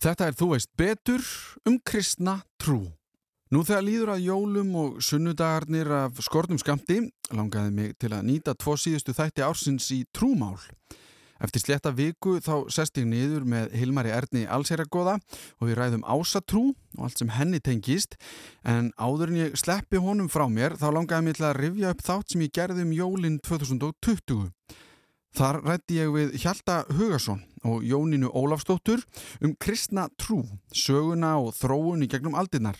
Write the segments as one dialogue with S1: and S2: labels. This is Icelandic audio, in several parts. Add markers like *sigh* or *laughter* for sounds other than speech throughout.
S1: Þetta er Þú veist betur um kristna trú. Nú þegar líður að jólum og sunnudagarnir af skortum skamti langaði mig til að nýta tvo síðustu þætti ársins í trúmál. Eftir sletta viku þá sest ég niður með Hilmari Erni Alseragoða og við ræðum ásatrú og allt sem henni tengist en áður en ég sleppi honum frá mér þá langaði mig til að rifja upp þátt sem ég gerði um jólinn 2020. Þar rætti ég við Hjalta Hugarsson og Jóninu Ólafstóttur um kristna trú, söguna og þróun í gegnum aldinnar.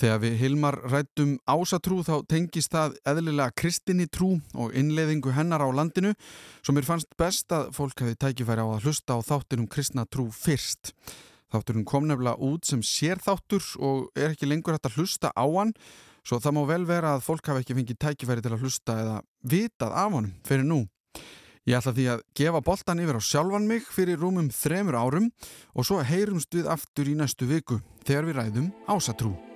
S1: Þegar við Hilmar rættum ásatrú þá tengist það eðlilega kristinni trú og innleiðingu hennar á landinu sem mér fannst best að fólk hefði tækifæri á að hlusta á þáttir um kristna trú fyrst. Þátturinn kom nefnilega út sem sér þáttur og er ekki lengur hægt að hlusta á hann svo það má vel vera að fólk hafi ekki fengið tækifæri til að hlusta eða vitað af honum fyrir nú. Ég ætla því að gefa boltan yfir á sjálfan mig fyrir rúmum þremur árum og svo heyrumst við aftur í næstu viku þegar við ræðum ásatrú.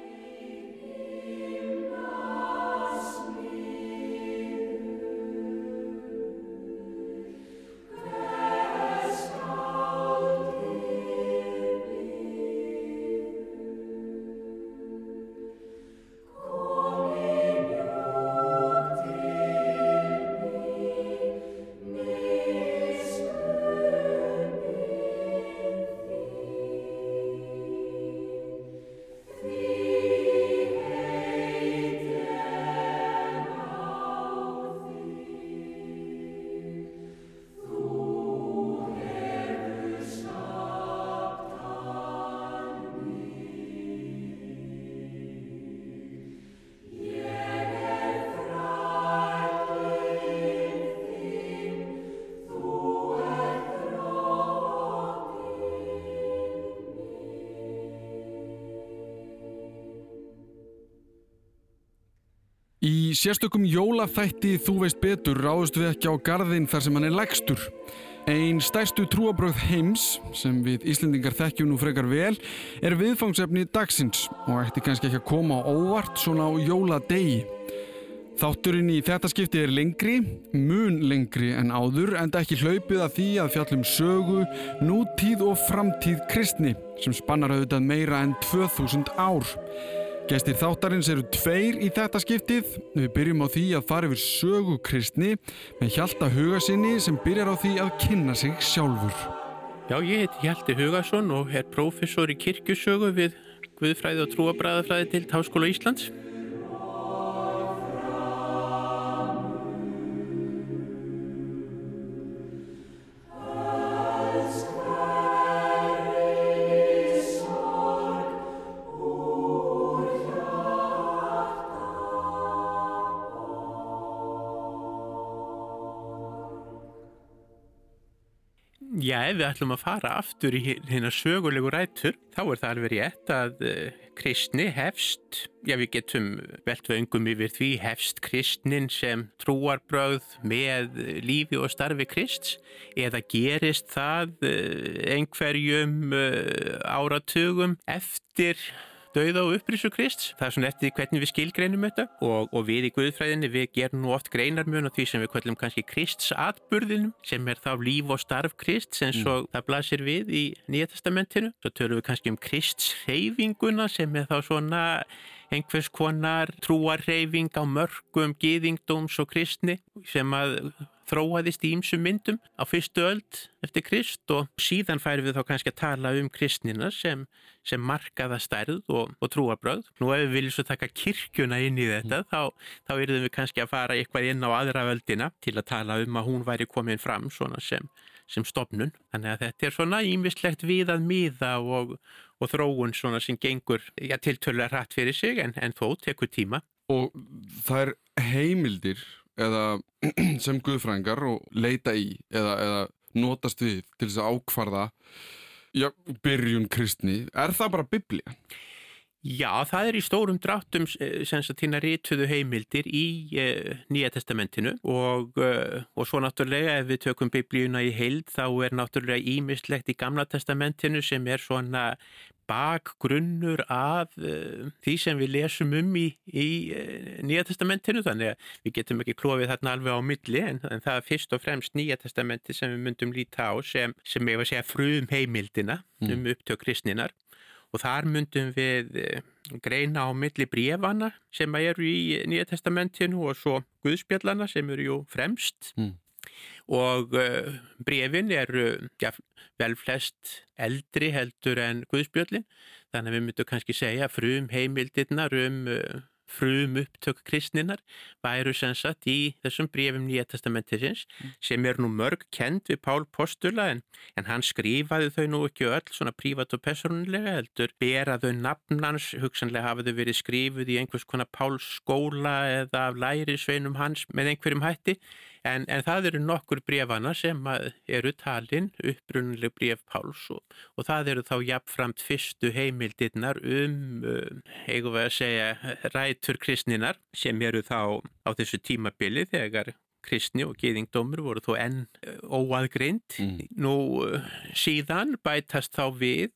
S1: Sérstökum jólafætti Þú veist betur ráðust við ekki á gardinn þar sem hann er legstur. Einn stærstu trúabröð heims, sem við Íslendingar þekkjum nú frekar vel, er viðfangsefni dagsins og ætti kannski ekki að koma á óvart svona á jóladegi. Þátturinn í þetta skipti er lengri, mun lengri en áður, en ekki hlaupið að því að fjallum sögu, nútíð og framtíð kristni, sem spannar auðvitað meira en 2000 ár. Gestir þáttarins eru tveir í þetta skiptið. Við byrjum á því að fara yfir sögu kristni með Hjalta Hugasinni sem byrjar á því að kynna sig sjálfur.
S2: Já, ég heiti Hjalti Hugason og er prófessor í kirkjusögu við Guðfræði og trúabræðafræði til Háskóla Íslands. Ef við ætlum að fara aftur í hérna sögulegu rætur, þá er það alveg rétt að uh, kristni hefst, já við getum velt vöngum yfir því, hefst kristnin sem trúarbröð með lífi og starfi krist eða gerist það uh, einhverjum uh, áratugum eftir dauða og upprísu Krist. Það er svona eftir hvernig við skilgreinum þetta og, og við í Guðfræðinni við gerum nú oft greinarmjön og því sem við kallum kannski Krists atburðinum sem er þá líf og starf Krist sem svo mm. það blasir við í Nýja testamentinu. Svo tölum við kannski um Krists reyfinguna sem er þá svona einhvers konar trúarreyfing á mörgum, gýðingdóms og kristni sem að þróaðist í ýmsum myndum á fyrstu öld eftir krist og síðan færum við þá kannski að tala um kristnina sem, sem markaða stærð og, og trúabröð. Nú ef við viljum svo taka kirkjuna inn í þetta mm. þá, þá erum við kannski að fara eitthvað inn á aðra öldina til að tala um að hún væri komin fram svona sem, sem stopnun. Þannig að þetta er svona ímislegt við að miða og, og þróun svona sem gengur ja, tiltölu að rætt fyrir sig en, en þó tekur tíma.
S1: Og það er heimildir eða *clears throat* sem guðfrængar og leita í eða, eða notast við til þess að ákvarða já, byrjun kristni, er það bara biblía?
S2: Já, það er í stórum dráttum eh, sem týna rítuðu heimildir í uh, Nýja testamentinu og, uh, og svo náttúrulega ef við tökum biblíuna í heild þá er náttúrulega ímislegt í Gamla testamentinu sem er svona bakgrunnur af uh, því sem við lesum um í, í uh, Nýja testamentinu þannig að við getum ekki klófið þarna alveg á milli en, en það er fyrst og fremst Nýja testamenti sem við myndum líta á sem, sem ég var að segja frum heimildina mm. um upptök kristninar og þar myndum við uh, greina á milli brefana sem eru í Nýja testamentinu og svo Guðspjallana sem eru jú fremst. Mm og uh, brefin eru ja, vel flest eldri heldur en Guðspjöllin. Þannig að við myndum kannski segja frum heimildirnar um uh, frum upptök kristninar væru sensat í þessum brefum Nýja testamentisins mm. sem er nú mörg kend við Pál Postula en, en hann skrifaði þau nú ekki öll svona prívat og personlega heldur beraðu nafnans hugsanlega hafaðu verið skrifuð í einhvers konar Pál skóla eða af lærisveinum hans með einhverjum hætti En, en það eru nokkur brefana sem eru talin, upprunnuleg bref Páls og, og það eru þá jafnframt fyrstu heimildirnar um, um eigum við að segja, rætur kristninar sem eru þá á þessu tímabili þegar kristni og geðingdómur voru þó enn óaðgrind. Mm. Nú síðan bætast þá við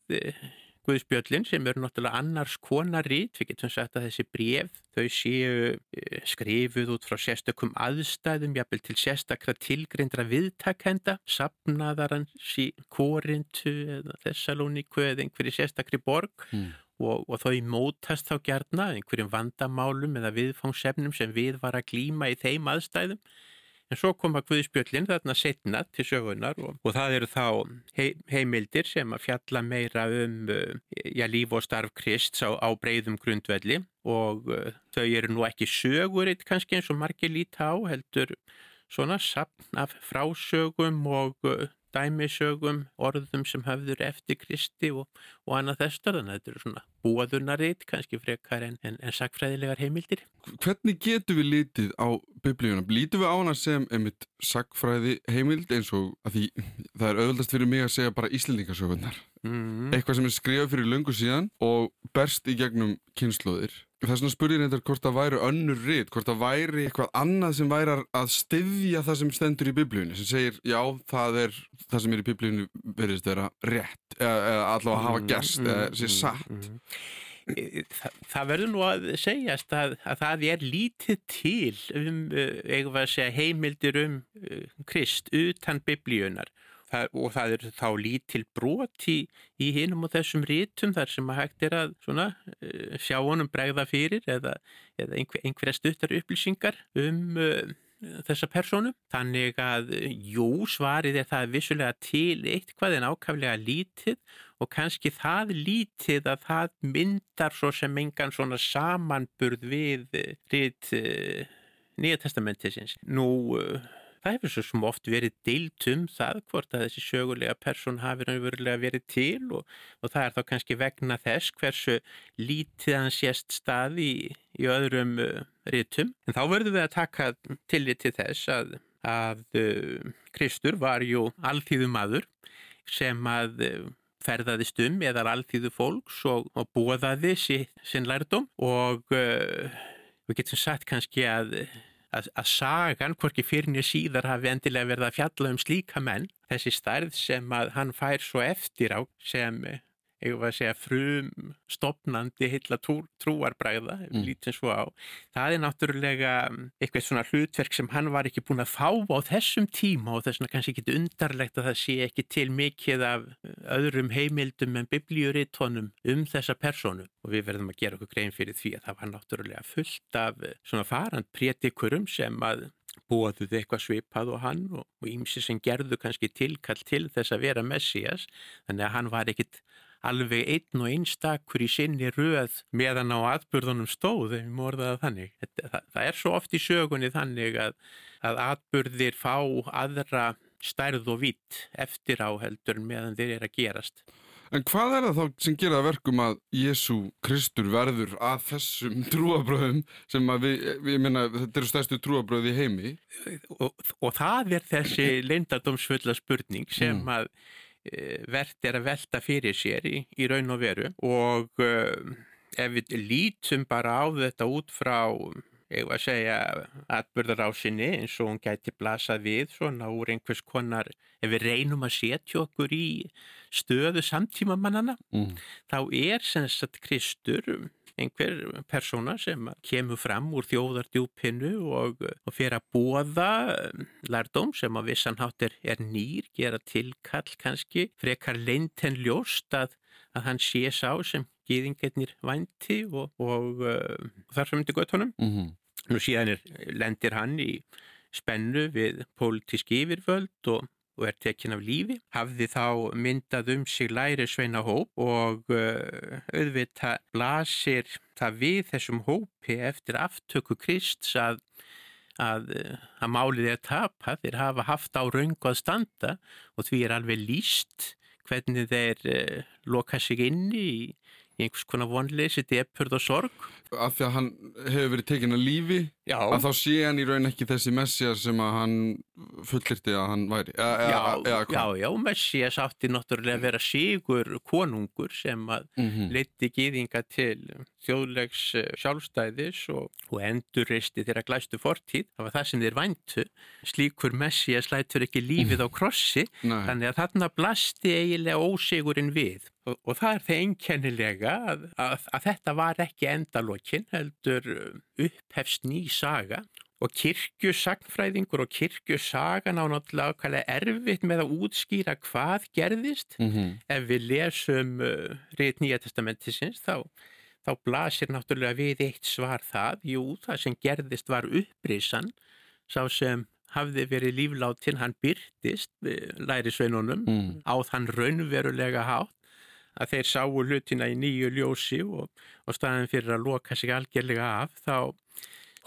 S2: Guðspjöllin sem eru náttúrulega annars konarít, við getum sagt að þessi bref þau séu eh, skrifuð út frá sérstökum aðstæðum, jafnvel til sérstakra tilgreyndra viðtakenda, sapnaðarans í Korintu eða Thessalóniku eða einhverju sérstakri borg. Mm. og, og þau mótast þá gerna einhverjum vandamálum eða viðfangsefnum sem við var að glýma í þeim aðstæðum En svo koma Guðspjöllin þarna setna til sögunar og, og það eru þá hei, heimildir sem að fjalla meira um uh, já, líf og starf Krist á, á breyðum grundvelli og uh, þau eru nú ekki söguritt kannski eins og margir líta á heldur svona sapn af frásögum og uh, dæmisögum, orðum sem hafður eftir Kristi og, og annað þessar þannig að þetta eru svona búaðunaritt kannski frekar en, en, en sagfræðilegar heimildir.
S1: Hvernig getur við lítið á biblíuna? Lítum við á hana sem einmitt sagfræði heimild eins og að því það er auðvöldast fyrir mig að segja bara íslendingasögunar mm. eitthvað sem er skrifað fyrir löngu síðan og berst í gegnum kynnslóðir Það er svona spurning reyndar hvort það væri önnur rít, hvort það væri eitthvað annað sem væri að styðja það sem stendur í biblíunni, sem segir já, það er það sem er í biblíunni veriðist vera rétt, eða, allavega hafa mm, gerst, mm, eða sé mm, satt. Mm,
S2: Þa, það verður nú að segjast að, að það er lítið til um, uh, segja, heimildir um uh, Krist utan biblíunar og það er þá lítil brot í, í hinum og þessum rítum þar sem að hægt er að svona, uh, sjá honum bregða fyrir eða, eða einhver, einhverja stuttar upplýsingar um uh, þessa personu. Þannig að jú, svarið er það vissulega til eitthvað en ákaflega lítið og kannski það lítið að það myndar svo sem engan svona samanburð við rít uh, Nýja testamentisins. Nú það hefur svo sem oft verið deilt um það hvort að þessi sögulega person hafi raunverulega verið til og, og það er þá kannski vegna þess hversu lítið hann sést stað í, í öðrum uh, rítum. En þá verðum við að taka tillit til þess að, að uh, Kristur var jú alltíðu maður sem að uh, ferðaðist um eða alltíðu fólks og, og bóðaði sín lærdom og við getum sagt kannski að að, að sagan, hvorki fyrir nýja síðar hafi endilega verið að fjalla um slíka menn, þessi stærð sem að hann fær svo eftir á sem eigum við að segja frum stopnandi heila trú, trúarbræða mm. lítið svo á. Það er náttúrulega mm, eitthvað svona hlutverk sem hann var ekki búin að fá á þessum tíma og þess vegna kannski ekki undarlegt að það sé ekki til mikið af uh, öðrum heimildum en biblíurittónum um þessa personu og við verðum að gera okkur grein fyrir því að það var náttúrulega fullt af uh, svona farand prétikurum sem að bóðuð eitthvað svipað og hann og ímsi sem gerðu kannski tilkall til þess að vera Messias þannig að hann var ekkit alveg einn og einstakur í sinni röð meðan á atbyrðunum stóð, ef við morðaða þannig. Það, það er svo oft í sögunni þannig að, að atbyrðir fá aðra stærð og vitt eftir áheldur meðan þeir eru að gerast.
S1: En hvað er það þá sem gera verkum að Jésu Kristur verður að þessum *laughs* trúabröðum sem að við, við minna, þetta eru stærstu trúabröði í heimi?
S2: Og, og það er þessi leindadómsfulla spurning sem mm. að Eh, verðt er að velta fyrir sér í, í raun og veru og uh, ef við lítum bara á þetta út frá ég var að segja, atbyrðarásinni eins og hún gæti blasað við svona úr einhvers konar, ef við reynum að setja okkur í stöðu samtímamannana,
S1: Mm.
S2: þá er sem sagt Kristur einhver persóna sem kemur fram úr þjóðardjúpinu og, og fyrir að bóða lærdóm sem á vissan hátt er, nýr, gera tilkall kannski, frekar leint en ljóst að, að hann sé sá sem gýðingarnir vænti og, og uh, þar sem myndi gott honum.
S1: Mm
S2: Nú síðan er, lendir hann í spennu við pólitísk yfirvöld og, og er tekin af lífi. Hafði þá myndað um sig læri sveina hóp og uh, auðvitað blasir það við þessum hópi eftir aftöku Krists að, að, uh, að málið er tapað. Þeir hafa haft á raungu að standa og því er alveg líst hvernig þeir uh, loka sig inni í, einhvers konar vonleysi, depurð og sorg.
S1: Af því að hann hefur verið tekinn að lífi
S2: Já.
S1: að þá sé hann í raun ekki þessi messjar sem að hann fullirti að hann væri eða, eða,
S2: Já,
S1: eða
S2: já, já, Messias átti náttúrulega að vera sigur konungur sem að
S1: Mhm.
S2: leiti gýðinga til þjóðlegs eh, sjálfstæðis og, og endurreisti þeirra glæstu fortíð. Það var það sem þeir væntu. Slíkur Messias lætur ekki lífið á krossi,
S1: Nei.
S2: þannig að þarna blasti eiginlega ósigurinn við. Og, og það er það einkennilega að, að, að þetta var ekki endalokkin, heldur upphefst ný saga og kirkjusagnfræðingur og kirkjusagan á náttúrulega erfitt með að útskýra hvað gerðist.
S1: Mhm.
S2: Ef við lesum uh, reyð nýja testamentisins þá, þá blasir náttúrulega við eitt svar það. Jú, það sem gerðist var upprisan, sá sem hafði verið lífláttinn, hann byrtist læri sveinunum
S1: Mm.
S2: á þann raunverulega hátt að þeir sáu hlutina í nýju ljósi og, og staðin fyrir að loka sig algjörlega af þá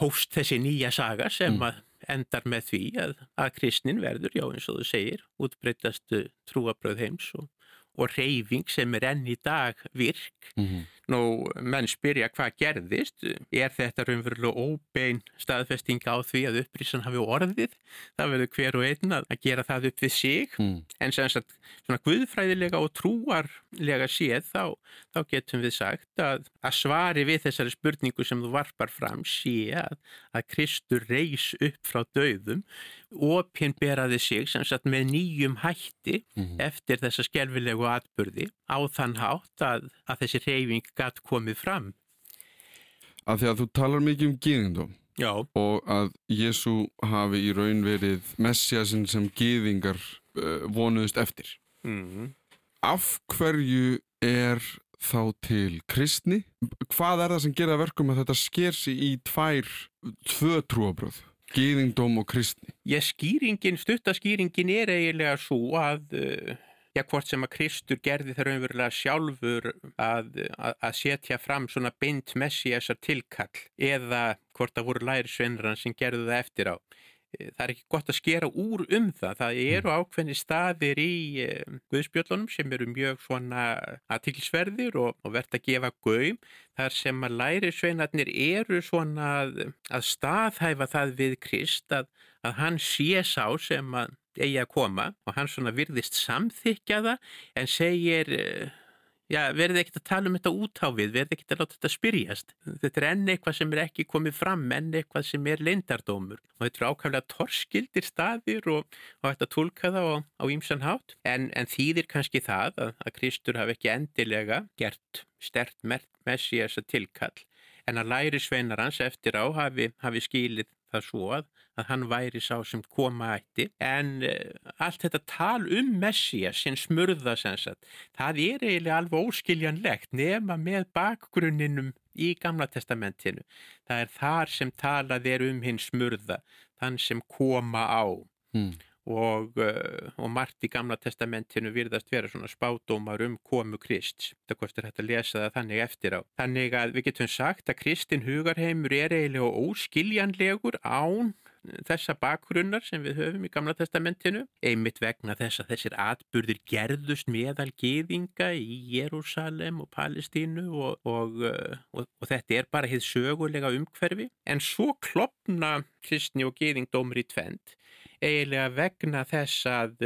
S2: hóst þessi nýja saga sem
S1: Mm.
S2: endar með því að, að kristnin verður, já eins og þú segir, útbreytastu trúabröð heims og, og reyfing sem er enn í dag virk.
S1: Mhm.
S2: Nú, menn spyrja hvað gerðist, er þetta raunverulega óbein staðfesting á því að upprísan hafi orðið? Það verður hver og einn að að gera það upp við sig
S1: Mm.
S2: en sem sagt svona guðfræðilega og trúarlega séð þá, þá getum við sagt að, að svari við þessari spurningu sem þú varpar fram sé að, að Kristur reys upp frá döðum opinberaði sig sem sagt með nýjum hætti
S1: Mhm.
S2: eftir þessa skelfilegu atburði á þann hátt að, að þessi reyfing gatt komið fram.
S1: Af því að þú talar mikið um gyðingdóm
S2: Já,
S1: og að Jésu hafi í raun verið messiasinn sem gyðingar uh, vonuðust eftir.
S2: mm.
S1: Af hverju er þá til kristni? Hvað er það sem gera verkum að þetta sker sig í tvær, tvö trúabröð? Gyðingdóm og kristni.
S2: Ég skýringin, stuttaskýringin er eiginlega svo að, uh, já hvort sem að Kristur gerði það raunverulega sjálfur að, að, að setja fram svona beint messiasar tilkall eða hvort það voru lærisveinran sem gerðu það eftir á. Eh, Það er ekki gott að skera úr um það. Það eru ákveðni staðir í uh, Guðspjöllunum sem eru mjög svona aðtilsverðir og, og verðt að gefa gaum. Þar sem að lærisveinarnir eru svona að, að staðhæfa það við Krist að, að hann sé sá sem að eigi að koma og hann svona virðist samþykja það en segir eh, já, verði ekkert að tala um þetta útáfið, verði ekkert að láta þetta spyrjast. Þetta er enn eitthvað sem er ekki komið fram, enn eitthvað sem er leindardómur og þetta eru ákvæmlega torskildir staðir og, og þetta tólka það á, á ímsan hátt. En, en þýðir kannski það að, að Kristur hafi ekki endilega gert stert messias að tilkall? En að læri sveinar hans eftir á hafi, hafi skilið það svo að, að hann væri sá sem koma ætti en uh, allt þetta tal um Messias sem smurða sem sagt, það er eiginlega alveg óskiljanlegt nema með bakgrunninum í Gamla testamentinu. Það er þar sem talað er um hinn smurða, þann sem koma á
S1: Mm.
S2: Og, uh, og margt í Gamla testamentinu virðast vera svona spádómar um komu Krist. Það kostur hægt að lesa það þannig eftir á. Þannig að við getum sagt að Kristin hugarheimur er eiginlega óskiljanlegur án þessa bakgrunnar sem við höfum í Gamla testamentinu, einmitt vegna þess að þessir atburðir gerðust meðal geðinga í Jérúsalem og Palestínu og, og, uh, og, og þetta er bara hitt sögulega umhverfi, en svo klopna kristni og geðingdómur í tvend eiginlega vegna þess að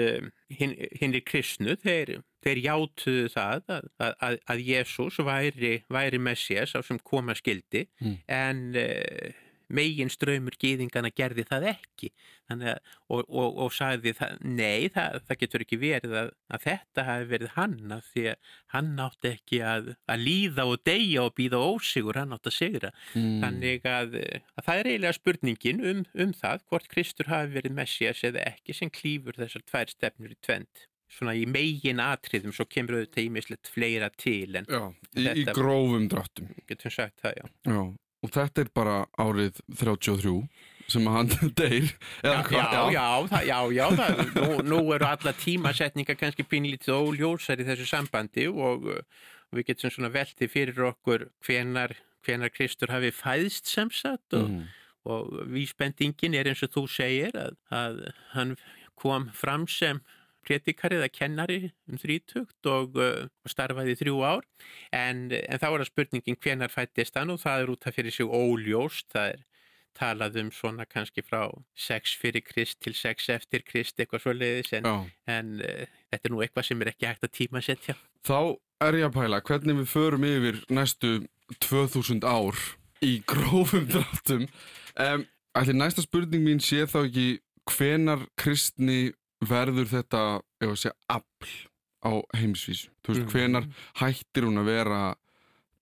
S2: hinn, hinn er kristnu, þeir, þeir játuðu það að, að, að Jésús væri, væri Messias á sem koma skildi
S1: Mm.
S2: en uh, megin ströymur gýðingana gerði það ekki. Að, og, og, og sagði það, nei það, það getur ekki verið að, að þetta hafi verið hann af því að hann átti ekki að, að líða og deyja og býða ósigur, hann átti að segra mm. þannig að það er eiginlega spurningin um, um það hvort Kristur hafi verið Messias eða ekki sem klýfur þessar tvær stefnur í tvend svona í megin atriðum svo kemur auðvitað ímislegt fleira til en
S1: já, í, í grófum dráttum.
S2: Getum sagt það, já.
S1: já og þetta er bara árið 33 sem hann *laughs* deyr
S2: já, já, já, það, já, já það, nú, nú eru alla tímasetninga kannski pínlítið óljósar í þessu sambandi og, og við getum svona veltið fyrir okkur hvenar, hvenar Kristur hafi fæðst semsagt og, mm. og vísbendingin er eins og þú segir að, að hann kom fram sem prétikari eða kennari um þrítugt og, og starfaði þrjú ár. En, en þá er það spurningin hvenar fættist hann? Og það er út af fyrir sig óljóst, það er talað um svona kannski frá 6 fyrir krist til 6 eftir krist eitthvað svo leiðis en, en uh, þetta er nú eitthvað sem er ekki hægt að tíma setja.
S1: Þá er ég að pæla. Hvernig við förum yfir næstu 2000 ár í grófum dráttum? Um, Ætli næsta spurning mín sé þá ekki hvenar kristni verður þetta, segja, afl á heimsvísu? Þú veist, mm. hvenar hættir hún að vera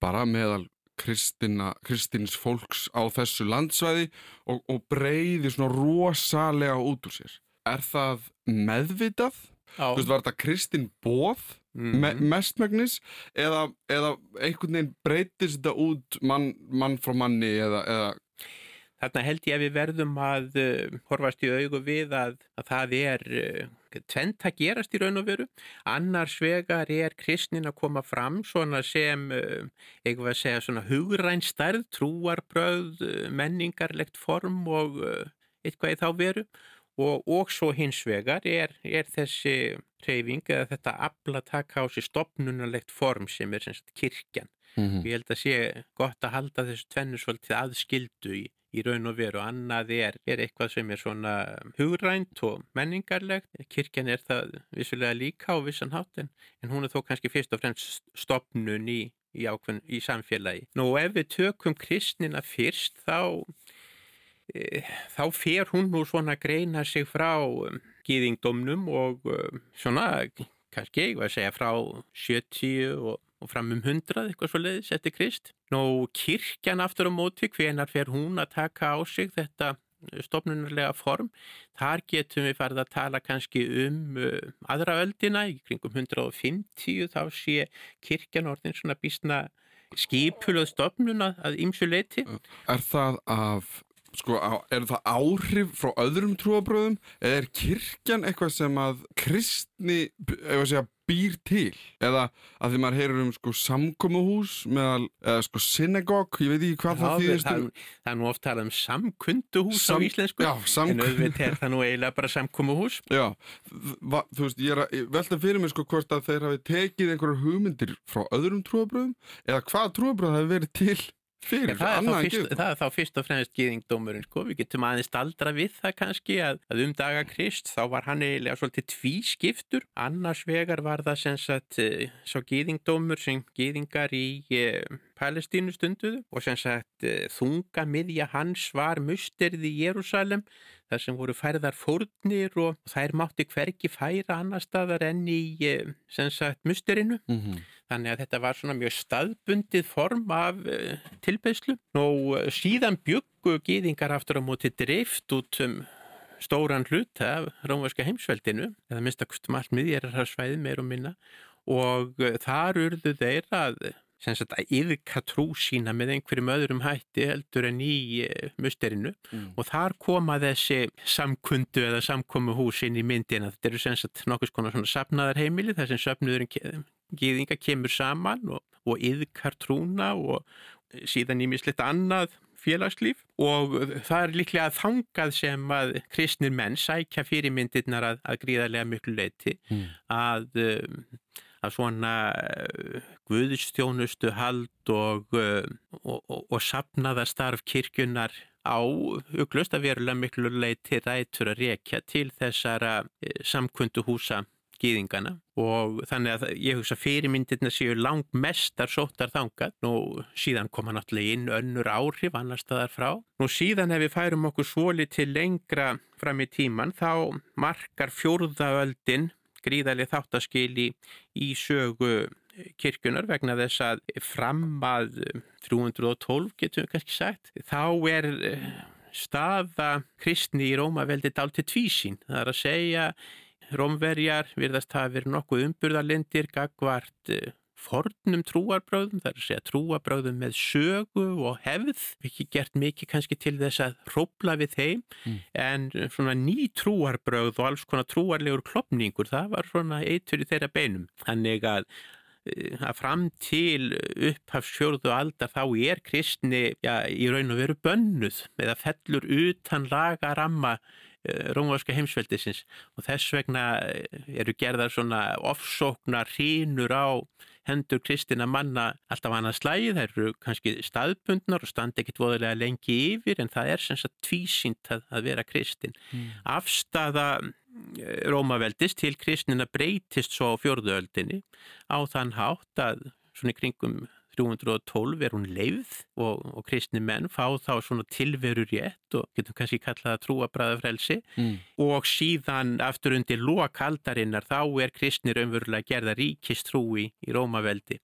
S1: bara meðal kristina, kristins fólks á þessu landsvæði og, og breyðir svona rosalega út úr sér? Er það meðvitað? Þú veist, var þetta kristin bóð mm. me mestmægnis eða, eða einhvern veginn breytist þetta út mann, mann frá manni eða, eða
S2: Þarna held ég að við verðum að uh, horfast í augu við að, að það er uh, tvent að gerast í raun og veru. Annars vegar er kristnin að koma fram svona sem, uh, eitthvað að segja, svona hugrænstærð, trúarbröð, menningarlegt form og eitthvað í þá veru. Og, og svo hins vegar er, er þessi treyfing eða þetta á sér stopnunarlegt form sem er semst kirkjan. Mm -hmm. Ég held að sé gott að halda þessu tvennu svolítið aðskildu í í raun og veru. Annað er, er eitthvað sem er svona hugrænt og menningarlegt. Kirkjan er það vissulega líka á vissan hátin en hún er þó kannski fyrst og fremst stopnun í, í, ákveðn, í samfélagi. Nú ef við tökum kristnina fyrst þá, e, þá fer hún nú svona greina sig frá um, gýðingdomnum og um, svona kannski ég var að segja frá 70 og og fram um hundrað eitthvað svo leiðis eftir Krist. Nú kirkjan aftur á móti, hvenar fer hún að taka á sig þetta stofnunarlega form. Þar getum við farið að tala kannski um uh, aðra öldina, í kringum 150 þá sé kirkjan orðin svona bísna skipulöð stofnuna að ymsu leiti.
S1: Er það af sko, er það áhrif frá öðrum trúabröðum eða er kirkjan eitthvað sem að kristni, ef að segja, býr til eða að því maður heyrir um sko samkómuhús meðal, eða sko synagog, ég veit ekki hvað já, það þýðist
S2: það, það er nú oft talað um samkunduhús Sam, á íslensku,
S1: já, samkund...
S2: en auðvitað er það nú eiginlega bara samkómuhús *laughs*
S1: Já, Va, þú veist, ég er að velta fyrir mig sko hvort að þeir hafi tekið einhverjar hugmyndir frá öðrum trúabröðum eða hvað trúabröð hafi verið til Fyrir,
S2: það, er fyrst, það er þá fyrst og fremst gýðingdómurinn sko, við getum aðeins aldra við það kannski að, að um daga Krist þá var hann eiginlega svolítið tvískiptur. Annars vegar var það sem sagt uh, svo gýðingdómur sem gýðingar í uh, Palestínu stunduðu og sem sagt uh, þunga miðja hans var musterið í Jérúsalem þar sem voru færðar fórnir og þær mátti hverki færa annar staðar enn í sem sagt musterinu. Mm -hmm. Þannig að þetta var svona mjög staðbundið form af uh, tilbeðslu. Nú uh, síðan byggu gýðingar aftur á móti drift út um stóran hlut af Rómvarska heimsveldinu, eða minnstakustum allt miðjararsvæði meir og minna og uh, þar urðu þeir að, að yfirka trú sína með einhverjum öðrum hætti heldur en í musterinu mm. og þar koma þessi samkundu eða samkomu hús inn í myndina. Þetta eru sem sagt nokkus konar svona sapnaðarheimili þar sem söpnuðurinn gýðinga kemur saman og, og yðkar trúna og síðan í mislitt annað félagslíf. Og það er líklega þangað sem að kristnir menn sækja fyrirmyndirnar að, að gríðarlega miklu leiti mm. að, um, að svona uh, guðustjónustu hald og, og, og, og sapnaða starf kirkjunar á uglust að verulega miklu leiti rætur að rekja til þessara uh, samkundu húsa gýðingana og þannig að ég hugsa fyrirmyndirna séu langt mestar sóttar þangað og síðan koma náttúrulega inn önnur áhrif annar staðar frá. Nú síðan ef við færum okkur svoli til lengra fram í tíman þá markar fjórðaöldin gríðarlega þáttaskil í, sögu kirkjunar vegna þess að fram að 312 getum við kannski sagt þá er eh, staða kristni í Rómaveldi dál til tvísín. Það er að segja Rómverjar virðast hafa verið nokkuð umburðalindir gagvart eh, fornum trúarbröðum, það er að segja trúarbröðum með sögu og hefð, ekki gert mikið kannski til þess að róbla við þeim, mm. en svona ný trúarbröð og alls konar trúarlegur klopningur, það var svona eitur í þeirra beinum. Þannig að eh, að fram til upphafsfjörðu aldar þá er kristni já, í raun og veru bönnuð með að fellur utan laga ramma Eh, rómvarska heimsveldisins og þess vegna eh, eru gerðar svona ofsóknar hínur á hendur kristina manna alltaf annað slægi, þær eru kannski staðbundnar og standa ekkit voðilega lengi yfir en það er sem sagt tvísýnt að, að vera kristin. Mm. Afstafa eh, Rómaveldis til kristina breytist svo á fjörðuöldinni á þann hátt að svona kringum 312 er hún leið og, og kristni menn fá þá svona tilveru rétt og getum kannski kallað að trúa bræðafrelsi mm. og síðan aftur undir lokaldarinnar þá er kristni raunverulega gerða ríkistrúi í Rómaveldi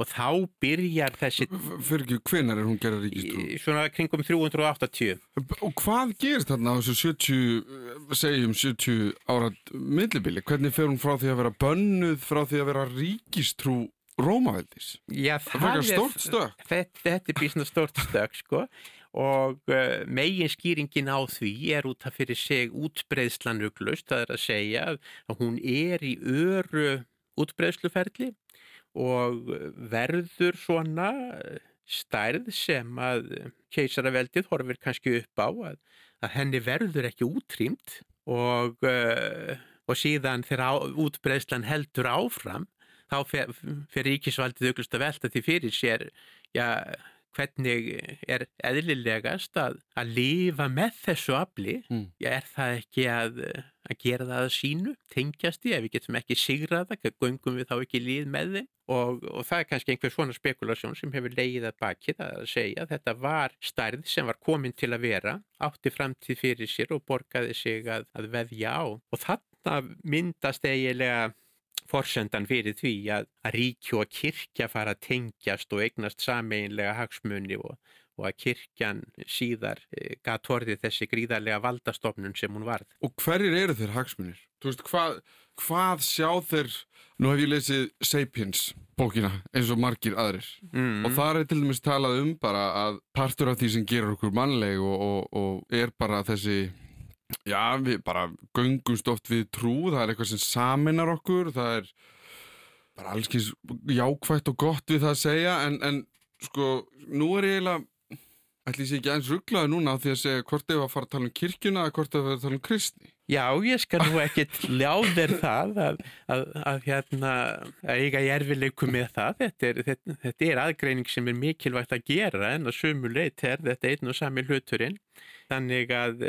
S2: og þá byrjar þessi...
S1: Fyrir ekki, hvenar er hún gerða ríkistrúi?
S2: Svona kringum 380.
S1: Og hvað gerist þarna á þessu 70, segjum 70 ára millibili? Hvernig fer hún frá því að vera bönnuð, frá því að vera ríkistrú Rómaveldis?
S2: Já, það, er. Þetta, þetta er bísna stort stök, sko og uh, megin skýringin á því er út af fyrir seg útbreyðslanruglust, það er að segja að hún er í öru útbreyðsluferli og verður svona stærð sem að keisaraveldið horfir kannski upp á að, að henni verður ekki útrýmt og, uh, og síðan þegar útbreyðslan heldur áfram þá fer, fer ríkisvaldið auklust að velta því fyrir sér já, hvernig er eðlilegast að, að lifa með þessu afli? Mm. er það ekki að, að gera það að sínu, tengjast því? Ef við getum ekki sigrað það, göngum við þá ekki líð með þeim? Og, og það er kannski einhver svona spekulasjón sem hefur leiðið að baki það að segja að þetta var stærð sem var komin til að vera átti framtíð fyrir sér og borgaði sig að, að veðja á. Og þarna myndast eiginlega forsendan fyrir því að, að ríkju og kirkja fara að tengjast og eignast sameinlega hagsmunni og, og að kirkjan síðar e, gatt horfið þessi gríðarlega valdastofnun sem hún varð.
S1: Og hverjir eru þeir hagsmunir? Þú veist, hvað, hvað sjá þeir, nú hef ég lesið Sapiens bókina eins og margir aðrir mm. og það er til dæmis talað um bara að partur af því sem gerur okkur mannleg og, og, og er bara þessi Já, við bara göngumst oft við trú, það er eitthvað sem saminar okkur, það er bara alls kynns jákvægt og gott við það að segja, en, en sko, nú er ég eiginlega, ætli ég sé ekki eins rugglaði núna því að segja hvort ef að fara að tala um kirkjuna eða hvort að fara að tala um kristni.
S2: Já, ég skal nú ekkert *laughs* ljáðir það að, að, að hérna, að ég erfileiku með það, þetta er, þetta, þetta er aðgreining sem er mikilvægt að gera en að sumu leit er þetta einn og sami hluturinn, þannig að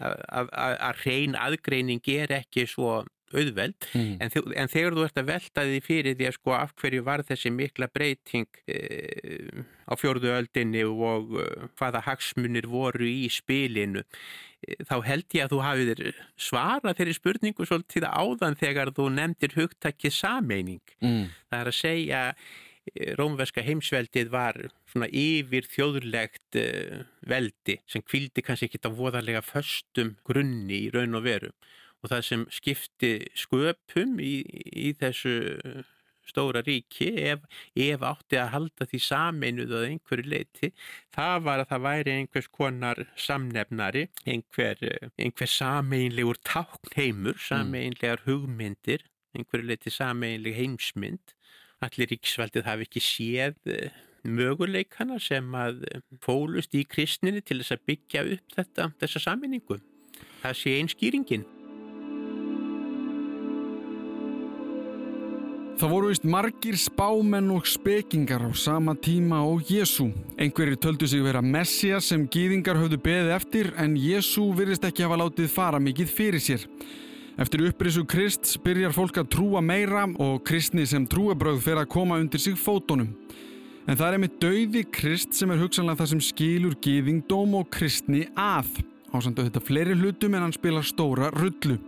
S2: að, að, að reyn aðgreining er ekki svo auðveld, mm. en, en þegar þú ert að velta því fyrir því að sko af hverju var þessi mikla breyting e, á fjörðu öldinni og e, hvaða hagsmunir voru í spilinu, e, þá held ég að þú hafið svara þeirri spurningu svolítið áðan þegar þú nefndir hugtakkið sameining. Mm. Það er að segja Rómverska heimsveldið var svona yfir þjóðurlegt uh, veldi sem kvildi kannski ekki á voðarlega föstum grunni í raun og veru og það sem skipti sköpum í, í þessu stóra ríki ef, ef átti að halda því sameinuð að einhverju leiti það var að það væri einhvers konar samnefnari einhver, einhver sameinlegur táknheimur mm. sameinlegar hugmyndir einhverju leiti sameinleg heimsmynd allir ríksvaldið hafi ekki séð eh, möguleikana sem að eh, fólust í kristninni til þess að byggja upp þetta, þessa saminningu. Það sé einskýringin.
S1: Það voru vist margir spámenn og spekingar á sama tíma og Jésu. Einhverjir töldu sig vera messja sem gýðingar höfðu beðið eftir en Jésu virðist ekki hafa látið fara mikið fyrir sér. Eftir upprisu Krist byrjar fólk að trúa meira og kristni sem trúabröð fer að koma undir sig fótonum. En það er einmitt dauði Krist sem er hugsanlega það sem skilur gýðingdóm og kristni að. Ásand auðvitað fleiri hlutum en hann spilar stóra rullu.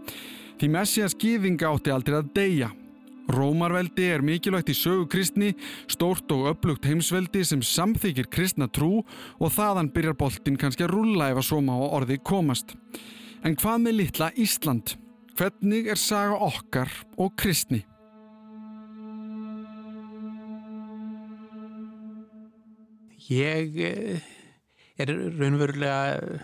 S1: Því Messias gýðinga átti aldrei að deyja. Rómarveldi er mikilvægt í sögu kristni, stórt og upplugt heimsveldi sem samþykir kristna trú og þaðan byrjar boltin kannski að rulla ef að soma á orði komast. En hvað með litla Ísland? Hvernig er saga okkar og kristni?
S2: Ég eh, er raunverulega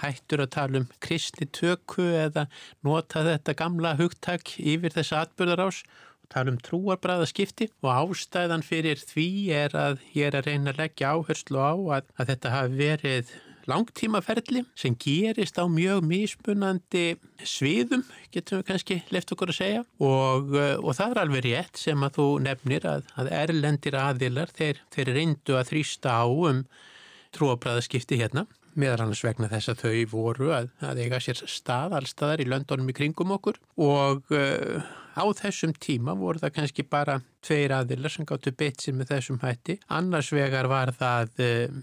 S2: hættur að tala um kristni tökku eða nota þetta gamla hugtak yfir þessa atbyrðarás og tala um trúarbræðaskipti og ástæðan fyrir því er að ég er að reyna að leggja áherslu á að, að þetta hafi verið langtímaferli sem gerist á mjög mismunandi sviðum, getum við kannski left okkur að segja. Og, eh, og það er alveg rétt sem að þú nefnir að, að erlendir aðilar þeir, þeir reyndu að þrýsta á um trúabræðaskipti hérna meðal annars vegna þess að þau voru að, að eiga sér stað allstaðar í löndunum í kringum okkur. Og uh, á þessum tíma voru það kannski bara tveir aðilar sem gáttu betsið með þessum hætti. Annars vegar var það uh,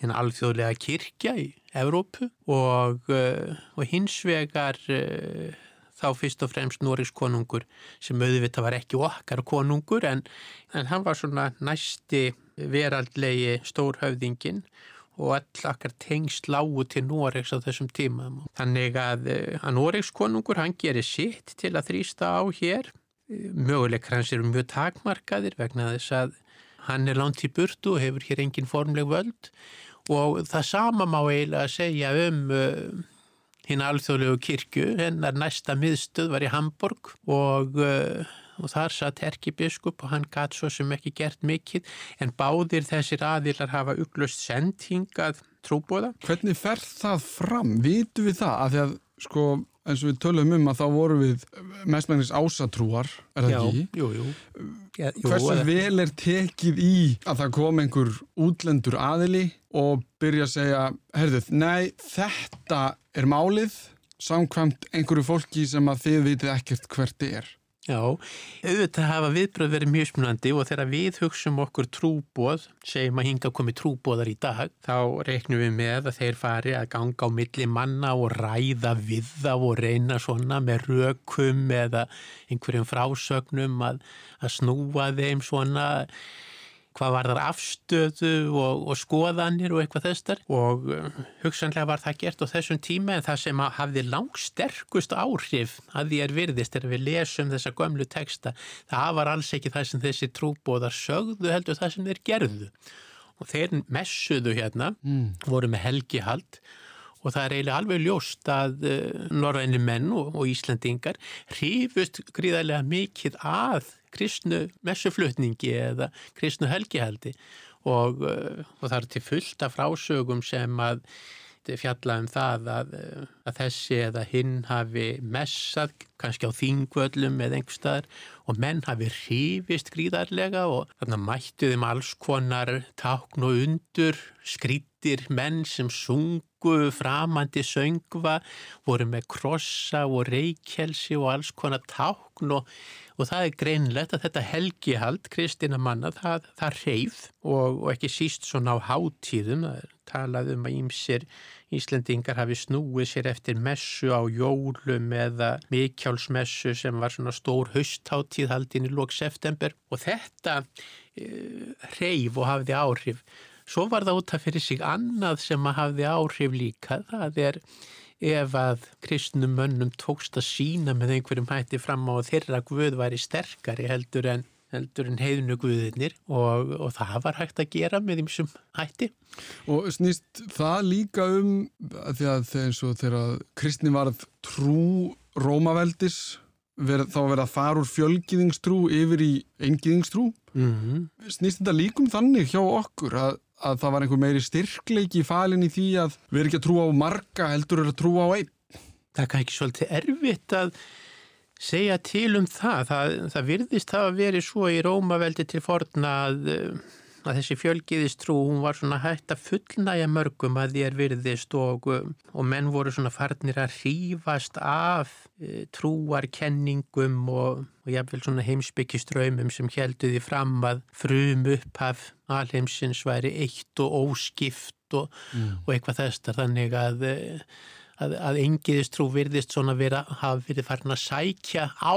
S2: hérna alþjóðlega kirkja í Evrópu og, uh, og hins vegar uh, þá fyrst og fremst Norris konungur sem auðvitað var ekki okkar konungur en, en hann var svona næsti veraldlegi stórhöfðingin og all akkar tengst lágu til Noregs á þessum tíma. Þannig að, uh, að Noregs konungur hann gerir sitt til að þrýsta á hér. Möguleik hans eru mjög takmarkaðir vegna þess að hann er langt í burtu og hefur hér engin formleg völd og það sama má eiginlega segja um uh, hinn alþjóðlegu kirkju, hennar næsta miðstöð var í Hamburg og, uh, og þar satt herkibiskup og hann gæti svo sem ekki gert mikill en báðir þessir aðilar hafa uglust sendhingað trúbóða.
S1: Hvernig fer það fram? Vitu við það? Að því að sko eins og við tölum um að þá voru við mestmægnis ásatrúar, er það
S2: Já,
S1: ekki?
S2: jú, jú.
S1: Hversu vel er tekið í að það kom einhver útlendur aðili og byrja að segja, herðuð, nei, þetta er málið samkvæmt einhverju fólki sem að þið vitið ekkert hvert er.
S2: Já, auðvitað hafa viðbröð verið mjög smunandi og þegar við hugsum okkur trúbóð, segjum að hinga komi trúbóðar í dag, þá reiknum við með að þeir fari að ganga á milli manna og ræða við þá og reyna svona með rökum eða einhverjum frásögnum að, að snúa þeim svona hvað var þar afstöðu og, og skoðanir og eitthvað þessar og uh, hugsanlega var það gert á þessum tíma en það sem hafði langsterkust áhrif að því er virðist er að við lesum þessa gömlu teksta það var alls ekki það sem þessi trúbóðar sögðu heldur það sem þeir gerðu. Og þeir messuðu hérna
S1: Mm.
S2: voru með helgihald. Og það er eiginlega alveg ljóst að uh, norræni menn og, og Íslandingar hrifust gríðarlega mikið að kristnu messuflutningi eða kristnu helgihaldi. Og, uh, og það er til fullt af frásögum sem að fjalla um það að, uh, að þessi eða hinn hafi messað kannski á þingvöllum eða einhver staðar og menn hafi hrifist gríðarlega og þarna mættu þeim alls konar tákn og undur skrítir menn sem sungu framandi söngva voru með krossa og reykjelsi og alls konar tákn og, og það er greinlegt að þetta helgihald kristina manna það, það reyð og, og ekki síst svona á hátíðum það er talað um að ímsir Íslendingar hafi snúið sér eftir messu á jólum eða mikjálsmessu sem var svona stór haustháttíð haldin í lók september og þetta uh, reyf og hafði áhrif. Svo var það út af fyrir sig annað sem að hafði áhrif líka. Það er ef að kristnum mönnum tókst að sína með einhverjum hætti fram á að þeirra guð væri sterkari heldur en heldur en heiðnu guðinir og, og það var hægt að gera með þýmsum hætti.
S1: Og snýst það líka um því að þegar kristni varð trú Rómaveldis verið, þá verið að fara úr fjölgiðingstrú yfir í eingiðingstrú
S2: Mm -hmm.
S1: snýst þetta líkum þannig hjá okkur að, að það var einhver meiri styrkleiki falin í því að við erum ekki að trúa á marga heldur er að trúa á einn
S2: Það er kannski svolítið erfitt að segja til um það. Það, það virðist hafa verið svo í Rómaveldi til forna að, að þessi fjölgiðistrú, hún var svona hægt að fullnæja mörgum að þér virðist og, og menn voru svona farnir að hrífast af e, trúarkenningum og, og jáfnveil svona heimsbyggiströymum sem helduði fram að frum upphaf alheimsins væri eitt og óskipt og, mm. og eitthvað þessar þannig að að, að engiðistrú virðist svona vera, hafa verið farin að sækja á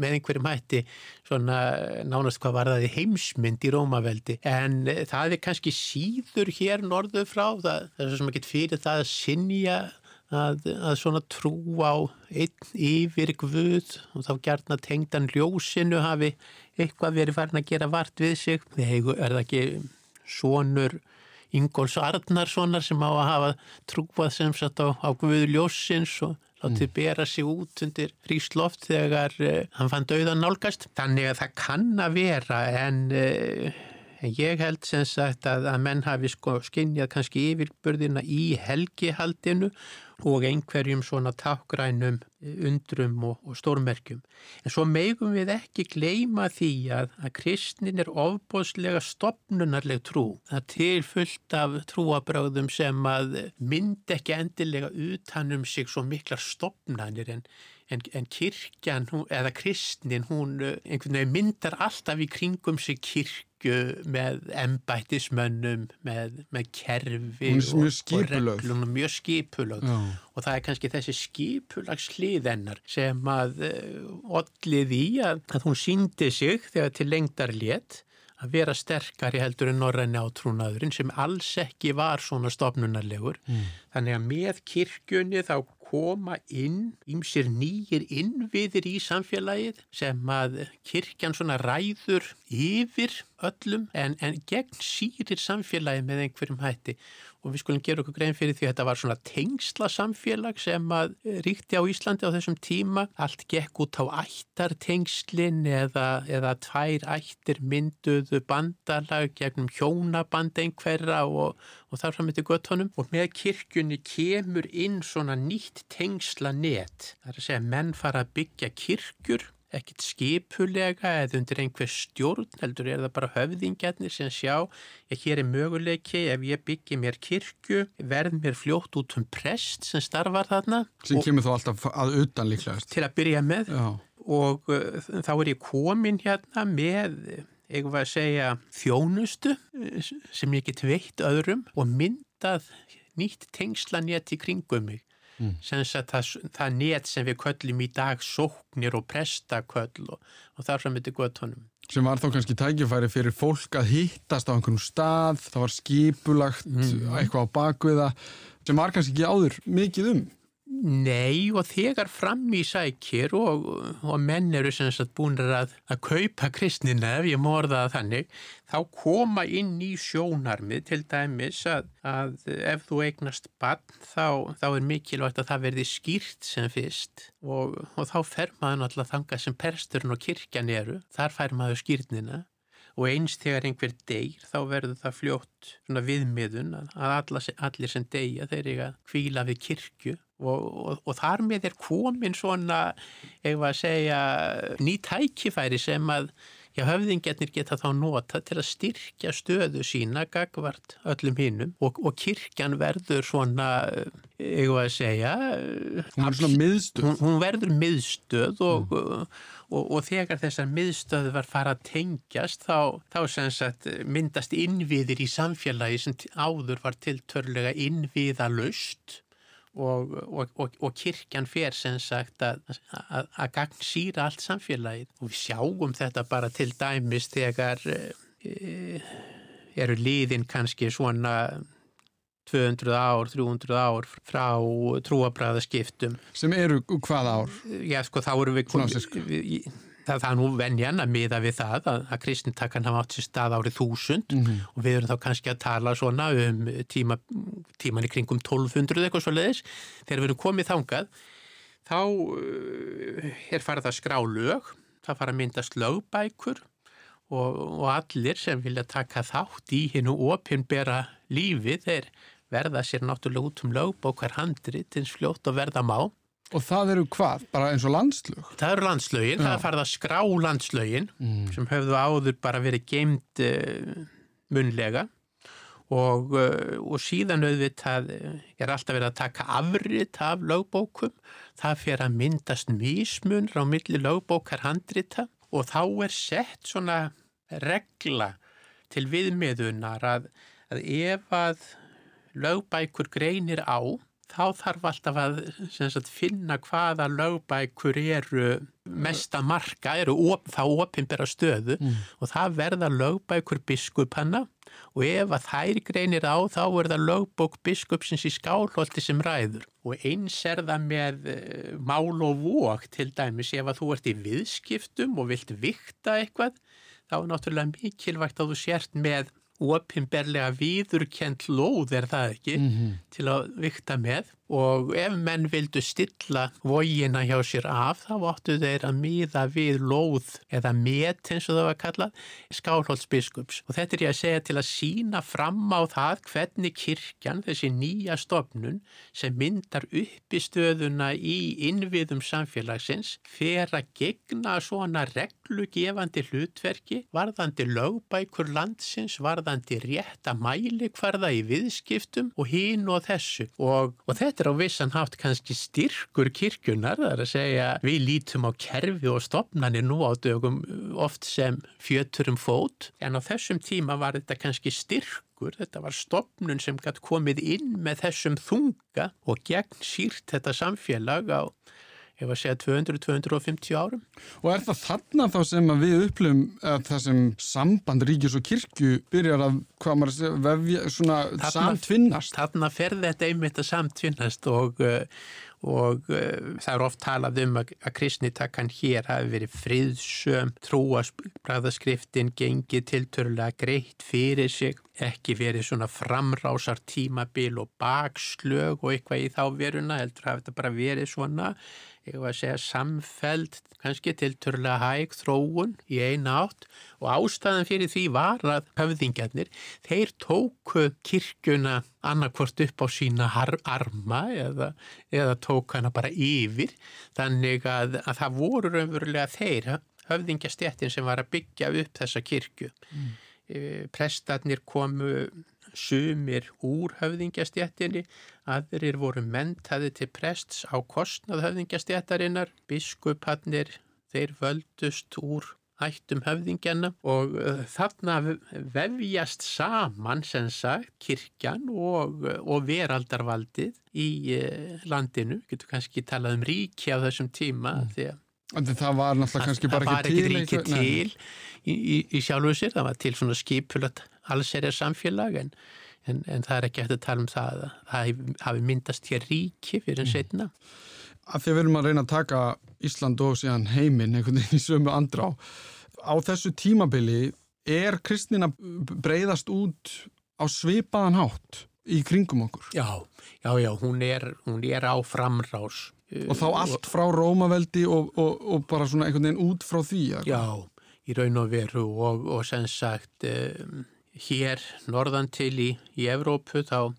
S2: með einhverjum hætti svona nánast hvað var það í heimsmynd í Rómaveldi. En það er kannski síður hér norðu frá það, það er sem ekki fyrir það að sinja að, að svona trú á einn yfir guð og þá gerna tengdan ljósinu hafi eitthvað verið farin að gera vart við sig. Þegar er það ekki sonur Ingóls Arnarssonar sem á að hafa trúað sem sagt á, á guðu ljósins og látið mm. bera sig út undir frísloft þegar uh, hann fann dauðan nálgast. Þannig að það kann að vera en uh, ég held sem sagt að, að menn hafi sko skinnjað kannski yfirbörðina í helgihaldinu og einhverjum svona tákrænum undrum og, og stórmerkjum. En svo meigum við ekki gleima því að, að kristnin er ofbóðslega stopnunarleg trú. Það er tilfullt af trúabröðum sem að mynd ekki endilega utanum sig svo miklar stopnanir en, en, en kirkjan eða kristnin hún einhvern veginn myndar alltaf í kringum sig kirk með embættismönnum, með, með kerfi og, og reglum og mjög skipulög og það er kannski þessi skipulags hliðennar sem að eh, ollið í að, að hún síndi sig þegar til lengdar létt að vera sterkari heldur en norræni átrúnaðurinn sem alls ekki var svona stofnunarlegur. Mm. Þannig að með kirkjunni þá koma inn, ímsir nýjir innviðir í samfélagið sem að kirkjan svona ræður yfir öllum en, en gegn sírir samfélagið með einhverjum hætti og við skulum gera okkur grein fyrir því að þetta var svona tengsla samfélag sem að ríkti á Íslandi á þessum tíma. Allt gekk út á ættartengslin eða, eða tvær ættir mynduðu bandalag gegnum hjónaband einhverja og, og þar fram eftir göttunum og með kirkjunni kemur inn svona nýtt tengsla net. Það er að segja menn fara að byggja kirkjur ekkit skipulega eða undir einhver stjórn, heldur er það bara höfðingjarnir sem sjá, ég hér er möguleiki ef ég byggi mér kirkju, verð mér fljótt út um prest sem starfar þarna.
S1: Sem kemur þá alltaf að utan líklegast.
S2: Til að byrja með Já. og uh, þá er ég komin hérna með, ég var að segja, þjónustu sem ég get veitt öðrum og myndað nýtt tengslanét í kringum mig mm. sem það, það net sem við köllum í dag sóknir og prestaköll og, og þar fram yfir göttunum.
S1: Sem var þá kannski tækifæri fyrir fólk að hittast á einhvern stað, það var skipulagt mm. eitthvað á bakviða sem var kannski ekki áður mikið um.
S2: Nei og þegar fram í sækir og, og menn eru sem sagt búin að, að kaupa kristnina ef ég morða það þannig þá koma inn í sjónarmið til dæmis að, að ef þú eignast bann þá, þá er mikilvægt að það verði skýrt sem fyrst. Og, og þá fer maður náttúrulega þanga sem persturinn og kirkjan eru, þar fær maður skýrnina og eins þegar einhver deyr þá verður það fljótt viðmiðun að allir, sem deyja þeir eiga kvíla við kirkju. Og, og, og þar með er komin svona, var að segja, ný tækifæri sem að já, höfðingarnir geta þá nota til að styrkja stöðu sína gagvart öllum hinnum og, og kirkjan verður svona, ég var að segja,
S1: hún,
S2: hún, hún verður miðstöð og, mm. og þegar þessar miðstöð var fara að tengjast þá, þá sagt, myndast innviðir í samfélagi sem áður var tiltörlega innviðalust og, og, og, og kirkjan fer sem sagt að, síra allt samfélagið og við sjáum þetta bara til dæmis þegar e, eru liðin kannski svona 200 ár, 300 ár frá trúabræðaskiptum.
S1: Sem eru hvað ár?
S2: Já, sko, þá eru við... við það, það er nú venjan að miða við það að, að kristintakkan hafa átt sér stað árið þúsund mm -hmm. og við erum þá kannski að tala svona um tíma, tíman í kringum 1200 eitthvað svo leiðis. Þegar við erum komið þangað þá uh, er farið að skrá lög, það fara að myndast lögbækur og, og allir sem vilja taka þátt í hennu opinbera lífi þeir verða sér náttúrulega út um lögbókar handrit eins fljótt og verða má
S1: Og það eru hvað? Bara eins og landslög?
S2: Það eru landslögin, Já. það er farið að skrá landslögin mm. sem höfðu áður bara verið geimt uh, munlega og, uh, og síðan auðvitað er alltaf verið að taka afrit af lögbókum. Það fyrir að myndast mismun á milli lögbókar handrita og þá er sett svona regla til viðmiðunar að, að ef að lögbækur greinir á þá þarf alltaf að sagt, finna hvaða lögbækur eru mesta marka, eru op, þá opimbera stöðu mm. og það verða lögbækur biskupanna og ef að þær greinir á þá er það lögbók biskupsins í skálholti sem ræður og eins er það með uh, mál og vok til dæmis ef að þú ert í viðskiptum og vilt vikta eitthvað þá er náttúrulega mikilvægt að þú sért með opimberlega viðurkent lóð er það ekki mm -hmm. til að vikta með og ef menn vildu stilla vógina hjá sér af þá áttu þeir að miða við lóð eða met eins og það var kallað skálholtsbiskups. Og þetta er ég að segja til að sína fram á það hvernig kirkjan, þessi nýja stofnun sem myndar upp í stöðuna í innviðum samfélagsins fer að gegna svona reglugefandi hlutverki varðandi lögbækur landsins, varðandi rétta mæli hverða í viðskiptum og hín og þessu. Og, og þetta þetta er á vissan haft kannski styrkur kirkjunar, það er að segja við lítum á kerfi og stopnarnir nú á dögum oft sem fjöturum fót, en á þessum tíma var þetta kannski styrkur þetta var stopnun sem gætt komið inn með þessum þunga og gegn sírt þetta samfélag á ég var að segja 200-250 árum.
S1: Og er það þarna þá sem við upplifum að það sem samband ríkis og kirkju byrjar að, hvað maður vefja, svona þarna, samtvinnast?
S2: Þarna fer þetta einmitt að samtvinnast og, eh, og uh, það er oft talað um að, að kristnitakkan hér hafi verið friðsöm, trúasbræðaskriftin gengið tilturlega greitt fyrir sig, ekki verið svona framrásar tímabil og bakslög og eitthvað í þá veruna, heldur hafi þetta bara verið svona ég var að segja samfeld, kannski tilturlega hæg þróun í eina átt og ástæðan fyrir því var að höfðingjarnir, þeir tóku kirkjuna annarkvort upp á sína arma eða, eða tók hana bara yfir þannig að, að það voru raunverulega þeir höfðingjastjættin sem var að byggja upp þessa kirkju. Mm. Eh, prestarnir komu sumir úr höfðingjastjættinni, aðrir voru mentaði til prests á kostnað höfðingjastjættarinnar, biskupannir, þeir völdust úr ættum höfðingjana og þarna vefjast saman sem sagt kirkjan og, og veraldarvaldið í landinu, getur kannski talað um ríki á þessum tíma mm. því að
S1: Það var náttúrulega kannski bara ekki til.
S2: Það var ekki til í, í, í sjálfu sér, það var til svona skipulat allserja samfélag en, en, en það er ekki eftir að tala um það að það hafi myndast hér ríki fyrir en mm. setna.
S1: Að því að við erum að reyna að taka Ísland og síðan heiminn einhvern veginn í sömu andrá. Á þessu tímabili er kristina breyðast út á svipaðan hátt í kringum okkur?
S2: Já, já, já, hún er, hún er á framrás.
S1: Og þá allt frá Rómaveldi og, og, og bara svona einhvern veginn út frá því?
S2: Já, í raun og veru og, og sem sagt... Um, hér norðan til í, í Evrópu þá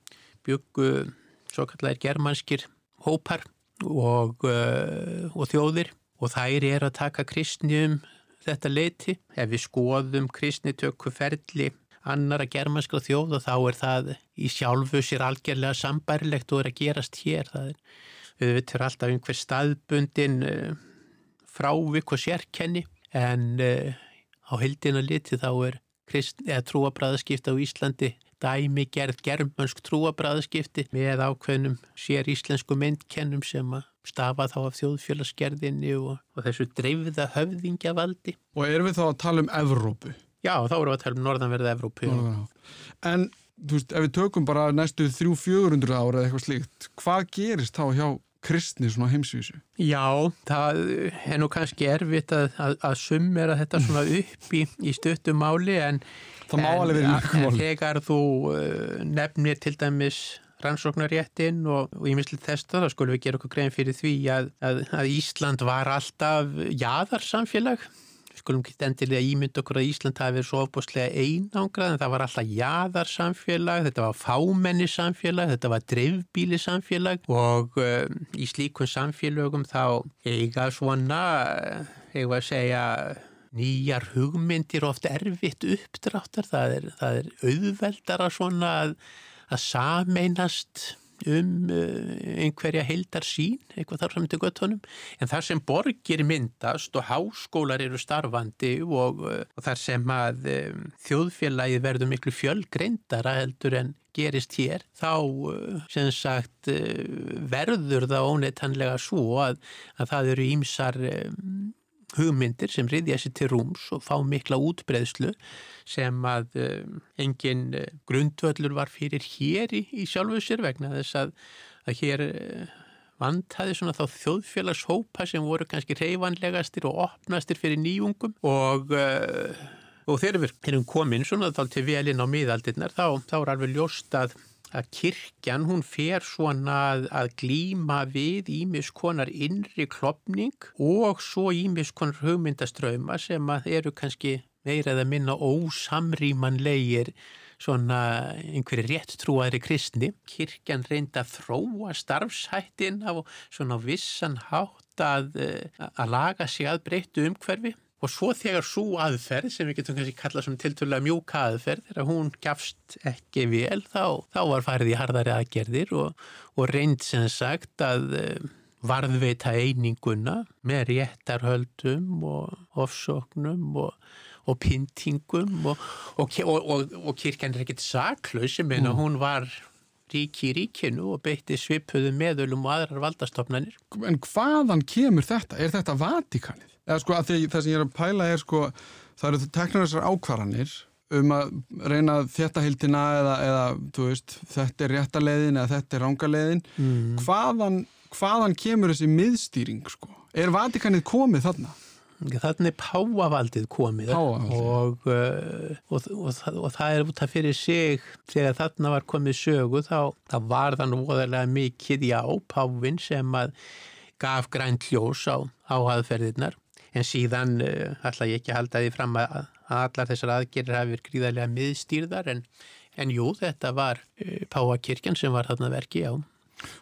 S2: byggu svo kallar germanskir hópar og, uh, og þjóðir og þær er að taka kristni um þetta leiti. Ef við skoðum kristnitökku ferli annara germanskra þjóð og þá er það í sjálfu sér algjörlega sambærilegt og er að gerast hér. Það er, við veitum alltaf einhver staðbundin uh, frávik og sérkenni en uh, á hildina liti þá er trúabræðaskipti á Íslandi dæmi gerð germönsk trúabræðaskipti með ákveðnum sér íslensku myndkennum sem að stafa þá af þjóðfélagsgerðinni og, og þessu dreifða höfðingjavaldi.
S1: Og erum við þá að tala um Evrópu?
S2: Já, þá erum við að tala um norðanverða Evrópu.
S1: En, þú veist, ef við tökum bara næstu 300-400 ára eða eitthvað slíkt, hvað gerist þá hjá kristni svona heimsvísu?
S2: Já, það er nú kannski erfitt að, að, að summera þetta svona *laughs* upp í, í stöttum máli en,
S1: en, en
S2: þegar þú uh, nefnir til dæmis rannsóknaréttin og, og ég misli þesta þá skulum við gera okkur grein fyrir því að, að Ísland var alltaf jáðarsamfélag skulum ekki endilega ímynda okkur að Ísland hafi verið svo ofbúslega einangrað en það var alltaf jaðarsamfélag, þetta var fámennisamfélag, þetta var dreifbílisamfélag og um, í slíkun samfélögum þá eiga svona, eiga að segja nýjar hugmyndir ofta erfitt uppdráttar, það er, það er auðveldara svona að, að sameinast um uh, einhverja heildar sín, eitthvað þar saman til göttunum, en þar sem borgir myndast og háskólar eru starfandi og, uh, og þar sem að um, þjóðfélagi verður miklu fjölgreindara heldur en gerist hér, þá sem sagt verður það óneittannlega svo að, að það eru ímsar um, hugmyndir sem riðja sér til rúms og fá mikla útbreðslu sem að um, engin uh, grundvöldur var fyrir hér í, í sjálfu sér vegna þess að, að hér uh, vantæði svona þá þjóðfélagshópa sem voru kannski reyfanlegastir og opnastir fyrir nýjungum og og þegar við erum komin svona þá til velin á miðaldirnar þá, þá er alveg ljóst að að kirkjan hún fer svona að, að glíma við ímiskonar innri klopning og svo ímiskonar hugmyndaströyma sem að eru kannski meira eða minna ósamrýmanlegir svona einhverju réttrúaðri kristni. Kirkjan reynda að þróa starfshættin á svona vissan hátt að, að laga sig að breyttu umhverfi Og svo þegar svo aðferð, sem við getum kannski kallað svona tilturlega mjúka aðferð, þegar hún gafst ekki vel, þá, þá var farið í hardari aðgerðir og, og reynd sem sagt að eh, varðveita eininguna með réttarhöldum og ofsóknum og, og pyntingum og, og kirkjan er ekkit saklaus, ég meina mm. hún var ríki í ríkinu og beitti svipuðu meðölum og aðrar valdastofnanir.
S1: En hvaðan kemur þetta? Er þetta Vatikanið? Eða sko að því það sem ég er að pæla er sko það eru teknar þessar ákvarðanir um að reyna þetta hildina eða, eða veist, þetta er réttaleiðin eða þetta er rángaleiðin. Mm. Hvaðan, hvaðan kemur þessi miðstýring sko? Er Vatikanið komið þarna?
S2: Þannig páavaldið komið Páavaldið. Og, uh, og, og, og það er út af fyrir sig þegar þarna var komið sögu þá, þá var það nú voðalega mikið já, pávin sem að gaf grænt ljós á, á aðferðirnar en síðan uh, ætla ég ekki að halda því fram að, allar þessar aðgerir hafi verið gríðarlega miðstýrðar en, en jú, þetta var uh, Páakirkjan sem var þarna verki á.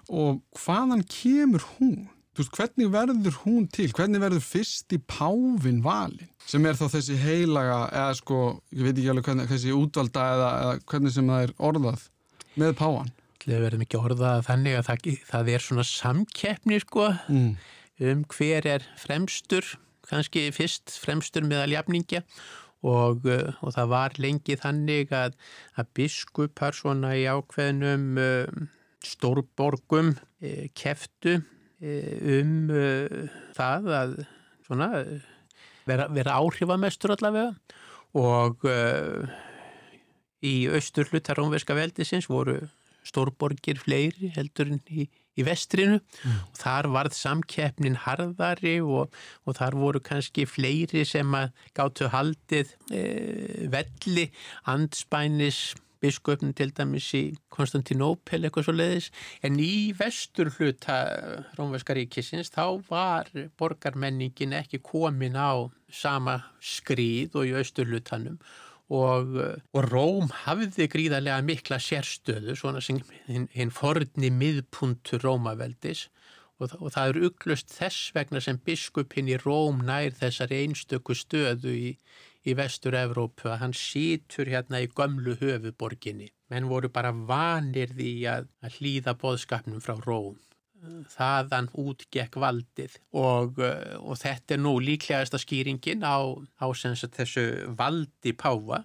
S1: Og hvaðan kemur hún? Þú veist, hvernig verður hún til? Hvernig verður fyrst í Pávin valin? Sem er þá þessi heilaga, eða sko, ég veit ekki alveg hvernig, þessi útvalda eða, eða hvernig sem það er orðað með Pávan.
S2: Það verður mikið orðað þannig að það, það er svona samkeppni sko mm. um hver er fremstur, kannski fyrst fremstur meðal jafningja og, uh, og það var lengi þannig að, að biskupar svona í ákveðnum uh, stórborgum uh, keftu Eh, um það að svona, vera, vera áhrifamestur allavega og í austur hlutar rómverska veldisins voru stórborgir fleiri heldur en í, í vestrinu. Mm. og þar varð samkeppnin harðari og, og þar voru kannski fleiri sem að gáttu haldið eh, velli, andspænis biskupn til dæmis í Konstantinópel eitthvað svo leiðis en í vestur hluta Rómverska ríkisins þá var borgarmenningin ekki komin á sama skrýð og í austur hlutanum og, og Róm hafði gríðarlega mikla sérstöðu svona sem hinn hin forni miðpuntur Rómaveldis og, og það eru uglust þess vegna sem biskupin í Róm nær þessari einstöku stöðu í í vestur Evrópu að hann sítur hérna í gömlu höfuborginni. Menn voru bara vanir því að, að hlýða boðskapnum frá Róm. Þaðan útgekk valdið og, og þetta er nú líklegasta skýringin á, á þessu valdi páfa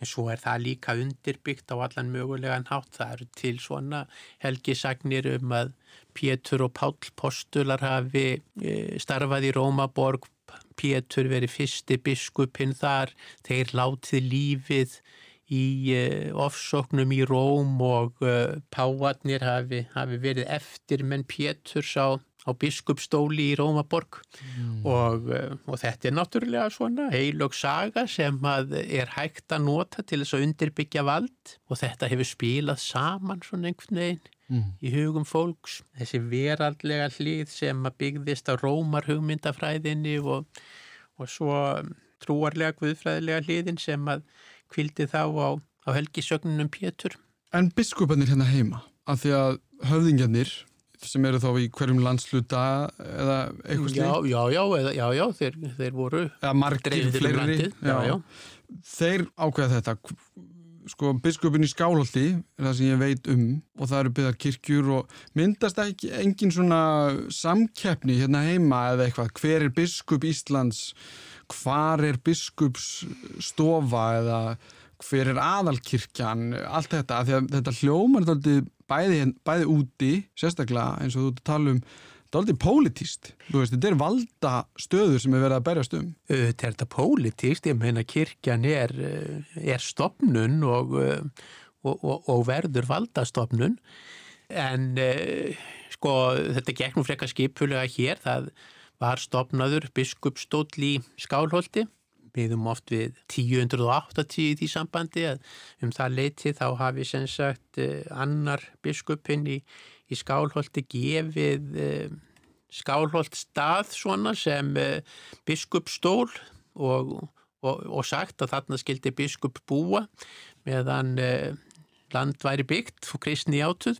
S2: en svo er það líka undirbyggt á allan mögulegan hátt. Það eru til svona helgisagnir um að Pétur og Pál postular hafi e, starfað í Rómaborg Pétur verið fyrsti biskupin þar, þeir látið lífið í uh, ofsóknum í Róm og uh, Páatnir hafi, hafi verið eftir menn Péturs á, á biskupstóli í Rómaborg mm. og, uh, og þetta er náttúrulega svona heilög saga sem er hægt að nota til þess að undirbyggja vald og þetta hefur spilað saman svona einhvern veginn mm. í hugum fólks. Þessi veraldlega hlið sem að byggðist á rómar hugmyndafræðinni og, og svo trúarlega guðfræðilega hliðin sem að kvildi þá á, á helgisögnunum Pétur.
S1: En biskupanir hérna heima, af því að höfðingjarnir, sem eru þá í hverjum landsluta eða eitthvað
S2: Já,
S1: slíkt
S2: já, já, eða, já, já, þeir, þeir voru dreifðir um landið. Já, já.
S1: þeir ákveða þetta sko biskupin í Skálholti er það sem ég veit um og það eru byggðar kirkjur og myndast ekki engin svona samkeppni hérna heima eða eitthvað hver er biskup Íslands hvar er biskupsstofa eða hver er aðalkirkjan allt þetta, að þetta hljómar dálítið bæði, bæði úti sérstaklega eins og þú tala um dálítið pólitíst, þú veist, þetta er valda stöður sem er verið að berjast um.
S2: Þetta er þetta pólitíst, ég meina kirkjan er, eh, er stopnun og, eh, og, og, og verður valdastopnun en eh, sko þetta nú frekar skipulega hér, það var stopnaður biskupstóll í Skálholti. Miðum oft við 1080 í því sambandi að um það leiti þá hafi sem sagt eh, annar biskupinn í, í Skálholti gefið eh, Skálholt stað svona sem eh, biskupstól og, og, og sagt að þarna skildi biskup búa meðan land væri byggt og kristni átuð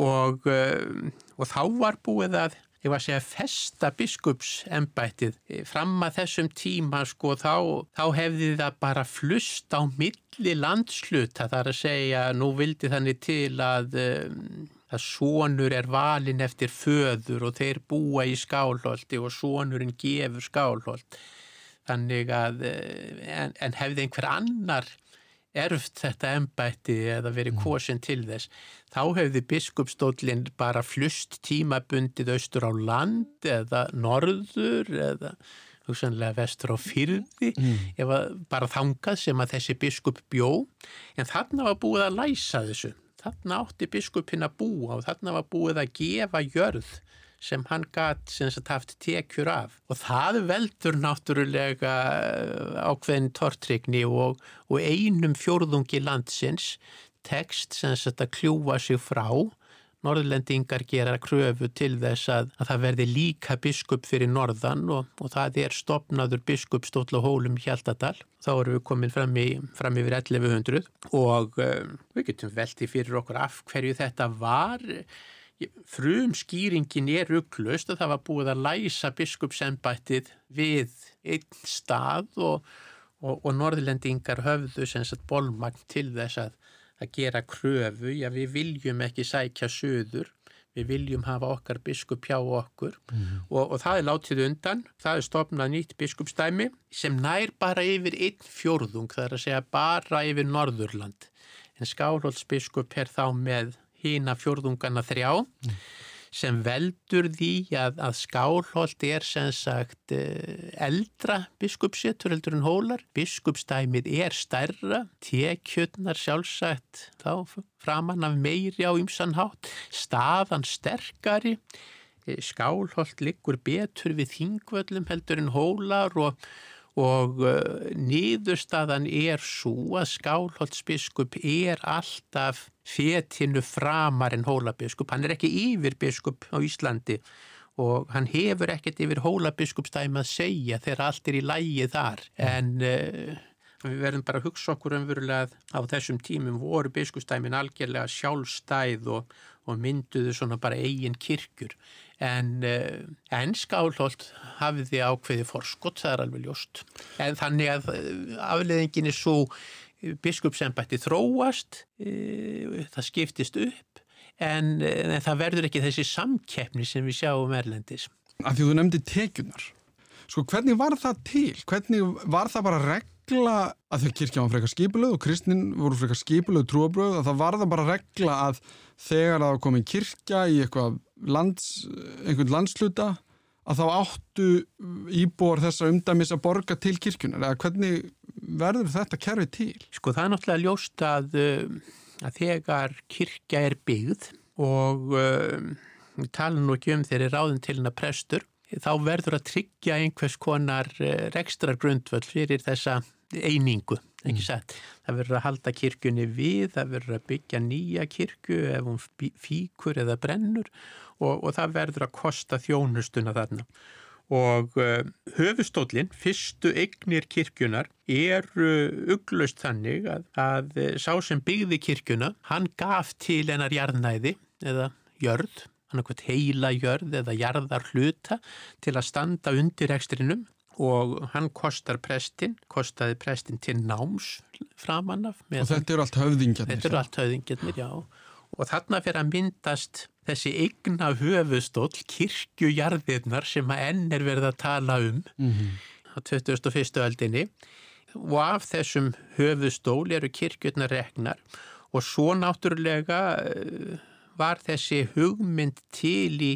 S2: og, og þá var búið að ég var að segja festa biskupsembættið. Fram að þessum tíma sko þá, þá hefði það bara flust á milli landsluta þar að segja nú vildi þannig til að um, að sonur er valin eftir föður og þeir búa í skálholti og sonurinn gefur skálholt. Þannig að en, en hefði einhver annar erft þetta embætti eða verið kosin til þess þá hefði biskupstóllin bara flust tímabundið austur á land eða norður eða hugsanlega vestur á fyrði mm. ef að bara þangað sem að þessi biskup bjó. En þarna var búið að læsa þessu. Þarna átti biskupin að búa og þarna var búið að gefa jörð sem hann gatt sem sagt haft tekjur af og það veldur náttúrulega ákveðin tortrykni og, og einum fjórðungi landsins tekst sem sagt að kljúa sig frá Norðlendingar gera kröfu til þess að, að það verði líka biskup fyrir norðan og, og það er stopnaður biskupstóll og hólum Hjaltadal. Þá erum við komin fram, í, fram yfir 1100 og um, við getum velti fyrir okkur af hverju þetta var. Frum skýringin er upplust og það var búið að læsa biskupsembættið við einn stað og, og, og Norðlendingar höfðu sem sagt bolmagn til þess að að gera kröfu, já við viljum ekki sækja söður, við viljum hafa okkar biskup hjá okkur. Mm. og, og það er látið undan, það er stopnað nýtt biskupstæmi sem nær bara yfir einn fjórðung, það er að segja bara yfir Norðurland, en Skálholtsbiskup er þá með hína fjórðungana þrjá mm. sem veldur því að, að Skálholt er sem sagt eldra biskupsétur heldur en hólar. Biskupstæmið er stærra, tekjurnar sjálfsagt þá framann af meiri á ymsan hátt, staðan sterkari, Skálholt liggur betur við þingvöllum heldur en hólar og og uh, nýðurstaðan er svo að Skálholtsbiskup er alltaf fetinu framar en hólabiskup. Hann er ekki yfir biskup á Íslandi og hann hefur ekkert yfir hólabiskupstæmi að segja þegar allt er í lægi þar. En uh, við verðum bara að hugsa okkur umverulega að á þessum tímum voru biskupstæmin algjörlega sjálfstæð og, og mynduðu svona bara eigin kirkjur. En, en Skálholt hafiði ákveði forskott, það er alveg ljóst. En þannig að afleðingin er svo biskupsembætti þróast, það skiptist upp, en, en það verður ekki þessi samkeppni sem við sjáum erlendis.
S1: Af því þú nefndi tekjunar. Sko hvernig var það til? Hvernig var það bara regla að að kirkja var frekar skipulöð og kristnin voru frekar skipulöð trúabröð að það var það bara regla að þegar það kom í kirkja í lands, einhvern landsluta að þá áttu íbúar þessa umdæmis að borga til kirkjunar eða hvernig verður þetta kerfi til?
S2: Sko það er náttúrulega ljóst að, að þegar kirkja er byggð og við tala nú ekki um þeirri ráðin til hennar prestur þá verður að tryggja einhvers konar rekstra grundvöld fyrir þessa einingu, ekki satt. Það verður að halda kirkjunni við, það verður að byggja nýja kirkju ef hún fíkur eða brennur og, og það verður að kosta þjónustuna þarna. Og uh, höfustólinn, fyrstu eignir kirkjunar, er uh, uglust þannig að, að uh, sá sem byggði kirkjuna, hann gaf til hennar jarnæði eða jörð annarkvæmt heila jörð eða jarðar hluta til að standa undir ekstrinum og hann kostar prestin, kostaði prestin til náms framanaf.
S1: Og þetta eru allt höfðingjarnir?
S2: Þetta eru allt höfðingjarnir, já. Og þarna fyrir að myndast þessi eigna höfustól, kirkjujarðirnar sem að enn er verið að tala um mm -hmm. á 2001. öldinni og af þessum höfustól eru kirkjurnar regnar og svo náttúrulega eh, var þessi hugmynd til í,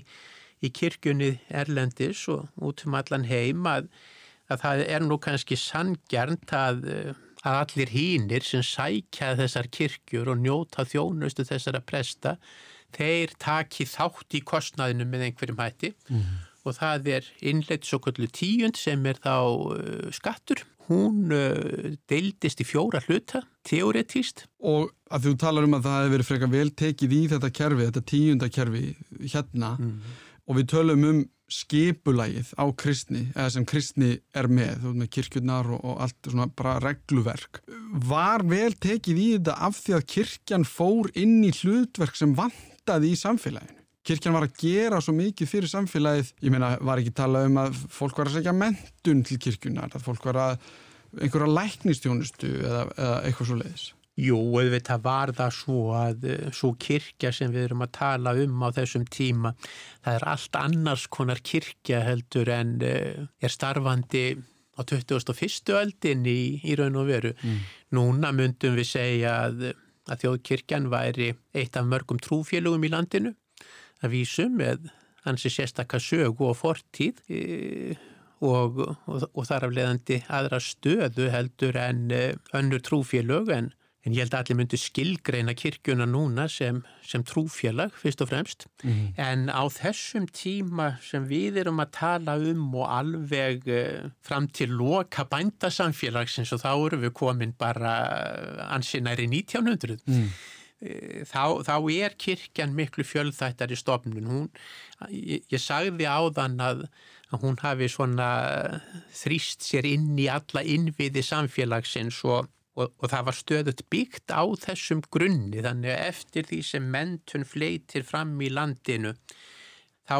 S2: í kirkjunni Erlendis og út um allan heim að, að það er nú kannski sangjarnt að, að allir hínir sem sækja þessar kirkjur og njóta þjónustu þessara presta, þeir taki þátt í kostnaðinu með einhverjum hætti mm. og það er innleitt svo kallu tíund sem er þá uh, skattur hún uh, deildist í fjóra hluta, teoretíst.
S1: Og að þú talar um að það hefur verið frekar vel tekið í þetta kerfi, þetta tíundakerfi hérna mm. og við tölum um skipulægið á kristni, eða sem kristni er með, með kirkjurnar og, og allt svona bara regluverk. Var vel tekið í þetta af því að kirkjan fór inn í hlutverk sem vantaði í samfélaginu? Kirkjan var að gera svo mikið fyrir samfélagið, ég meina var ekki tala um að fólk var að segja mentun til kirkjunar, að fólk var að einhverja læknistjónustu eða, eða eitthvað svo leiðis.
S2: Jú, auðvitað var það svo að eh, svo kirkja sem við erum að tala um á þessum tíma, það er allt annars konar kirkja heldur en eh, er starfandi á 21. öldin í, í raun og veru. Mm. Núna myndum við segja að, að þjóðkirkjan væri eitt af mörgum trúfélugum í landinu að vísu með hansi sérstakka sögu og fortíð e, og, og, og þar af leiðandi aðra stöðu heldur en e, önnur trúfélög en, en ég held að allir myndi skilgreina kirkjuna núna sem, sem trúfélag fyrst og fremst mm. en á þessum tíma sem við erum að tala um og alveg e, fram til loka bændasamfélagsins og þá eru við komin bara ansinæri 1900 mm. Eh, þá, þá er kirkjan miklu fjöldþættar í stofnun. Hún, ég, ég sagði áðan að, að hún hafi svona þrýst sér inn í alla innviði samfélagsins og, og, og það var stöðut byggt á þessum grunni. Þannig að eftir því sem mentun fleitir fram í landinu þá,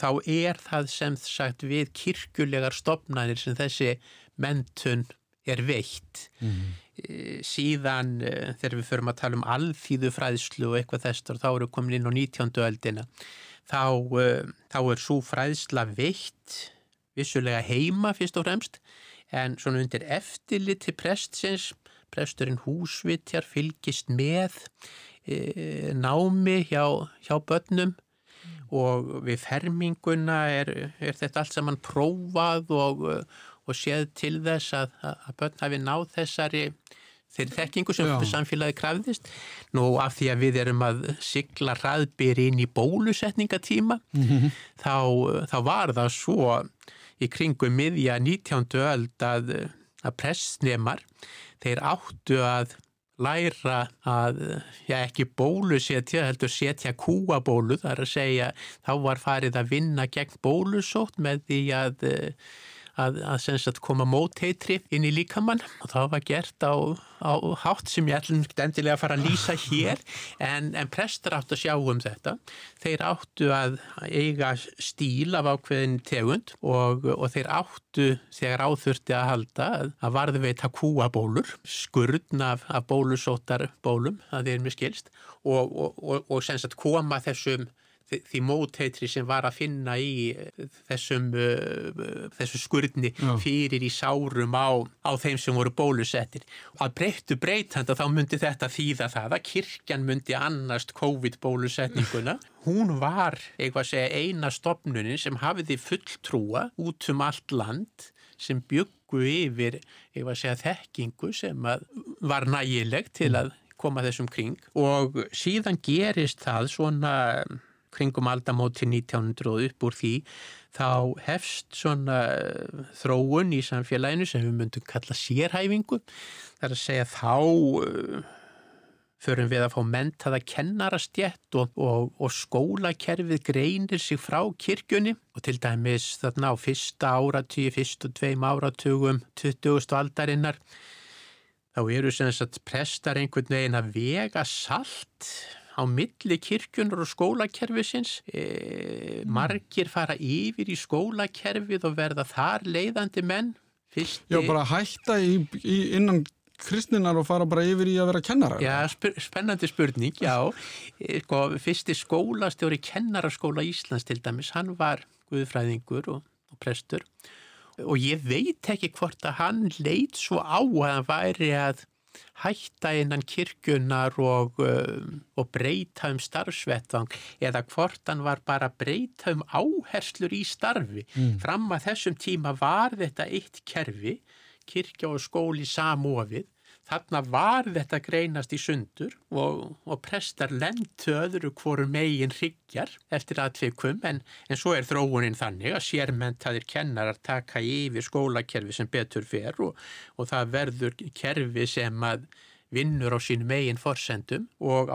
S2: þá er það sem sagt við kirkjulegar stofnanir sem þessi mentun er veitt mm -hmm. Síðan eh, þegar við förum að tala um alþýðu fræðslu og eitthvað þessar þá eru komin inn á 19. öldina þá, eh, þá er svo fræðsla veitt vissulega heima fyrst og fremst en svona undir eftirlit til prestsins presturinn húsvitjar fylgist með e, námi hjá, hjá börnum og við ferminguna er, er þetta allt saman prófað og og séð til þess að, að börn hafi náð þessari þeirri þekkingu sem Já. samfélagi krafðist nú af því að við erum að sigla hraðbyr inn í bólusetningatíma mm -hmm. þá, þá var það svo í kringum miðja 19. öld að, að pressnemar þeir áttu að læra að, já ekki bólusetja, heldur setja kúabólu, það er að segja þá var farið að vinna gegn bólusótt með því að að, að sagt, koma móteitri inn í líkamann. Og það var gert á, á hátt sem ég ætlum endilega að fara að lýsa hér en, en prestar áttu að sjá um þetta. Þeir áttu að eiga stíl af ákveðin tegund og, og þeir áttu þegar áþurfti að halda að varðu veita kúabólur skurðn af, af bólusótar bólum, það er mjög skilst og, og, og senst að koma þessum því móteitri sem var að finna í eh, þessum uh, þessu skurðni fyrir í sárum á, á þeim sem voru bólusettir. Að breyttu breytanda þá myndi þetta þýða það að kirkjan myndi annast COVID-bólusetninguna. Hún var segja eina stopnunin sem hafiði fulltrúa út um allt land sem byggu yfir segja þekkingu sem var nægileg til að koma þessum kring og síðan gerist það svona kringum aldamóti 1900 og upp úr því þá hefst svona eh, þróun í samfélaginu sem við myndum kalla sérhæfingu þar að segja þá uh, förum við að fá mentaða kennarastjett og, og, og skólakerfið greinir sig frá kirkjunni og til dæmis þarna á fyrsta áratíu, fyrstu tveim áratugum 20. aldarinnar þá eru sem sagt prestar einhvern veginn að vega salt á milli kirkjunar og skólakerfisins. E, margir fara yfir í skólakerfið og verða þar leiðandi menn.
S1: Fyrsti... Já, bara hætta í, í innan kristninar og fara bara yfir í að vera kennarar?
S2: Já, sp spennandi spurning, já. E, sko, fyrsti skólastjóri kennaraskóla Íslands til dæmis, hann var guðfræðingur og, og prestur og ég veit ekki hvort að hann leit svo á að hann væri að hætta innan kirkjunar og, um, og breyta um starfsvettvang eða hvort hann var bara að breyta um áherslur í starfi. Mm. Fram að þessum tíma var þetta eitt kerfi, kirkja og skóli samofið Þarna var þetta greinast í sundur og, og prestar lendu öðru hvoru megin hryggjar eftir aðtveikum en, en svo er þróunin þannig að sérmentaðir kennarar taka yfir skólakerfi sem betur fer og, og það verður kerfi sem að vinnur á sín megin forsendum og,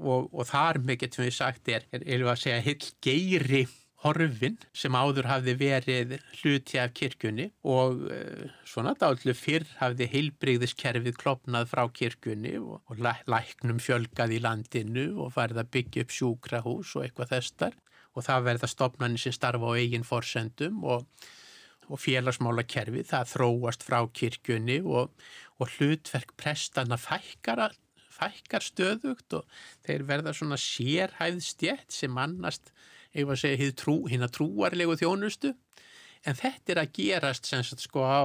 S2: og þar með getum við sagt er, er, er að segja heil geiri horfin sem áður hafði verið hluti af kirkjunni og uh, svona dállu fyrr hafði heilbreyðiskerfið klopnað frá kirkjunni og, og læknum fjölgað í landinu og farið að byggja upp sjúkrahús og eitthvað þessar og það verða stopnarnir sem starfa á eigin forsendum og, og félagsmála kerfið það þróast frá kirkjunni og, og hlutverk prestana fækkar, fækkar stöðugt og þeir verða svona sérhæðstjett sem annast eigum að segja trú, hinn að trúarlegu þjónustu en þetta er að gerast sem sagt sko á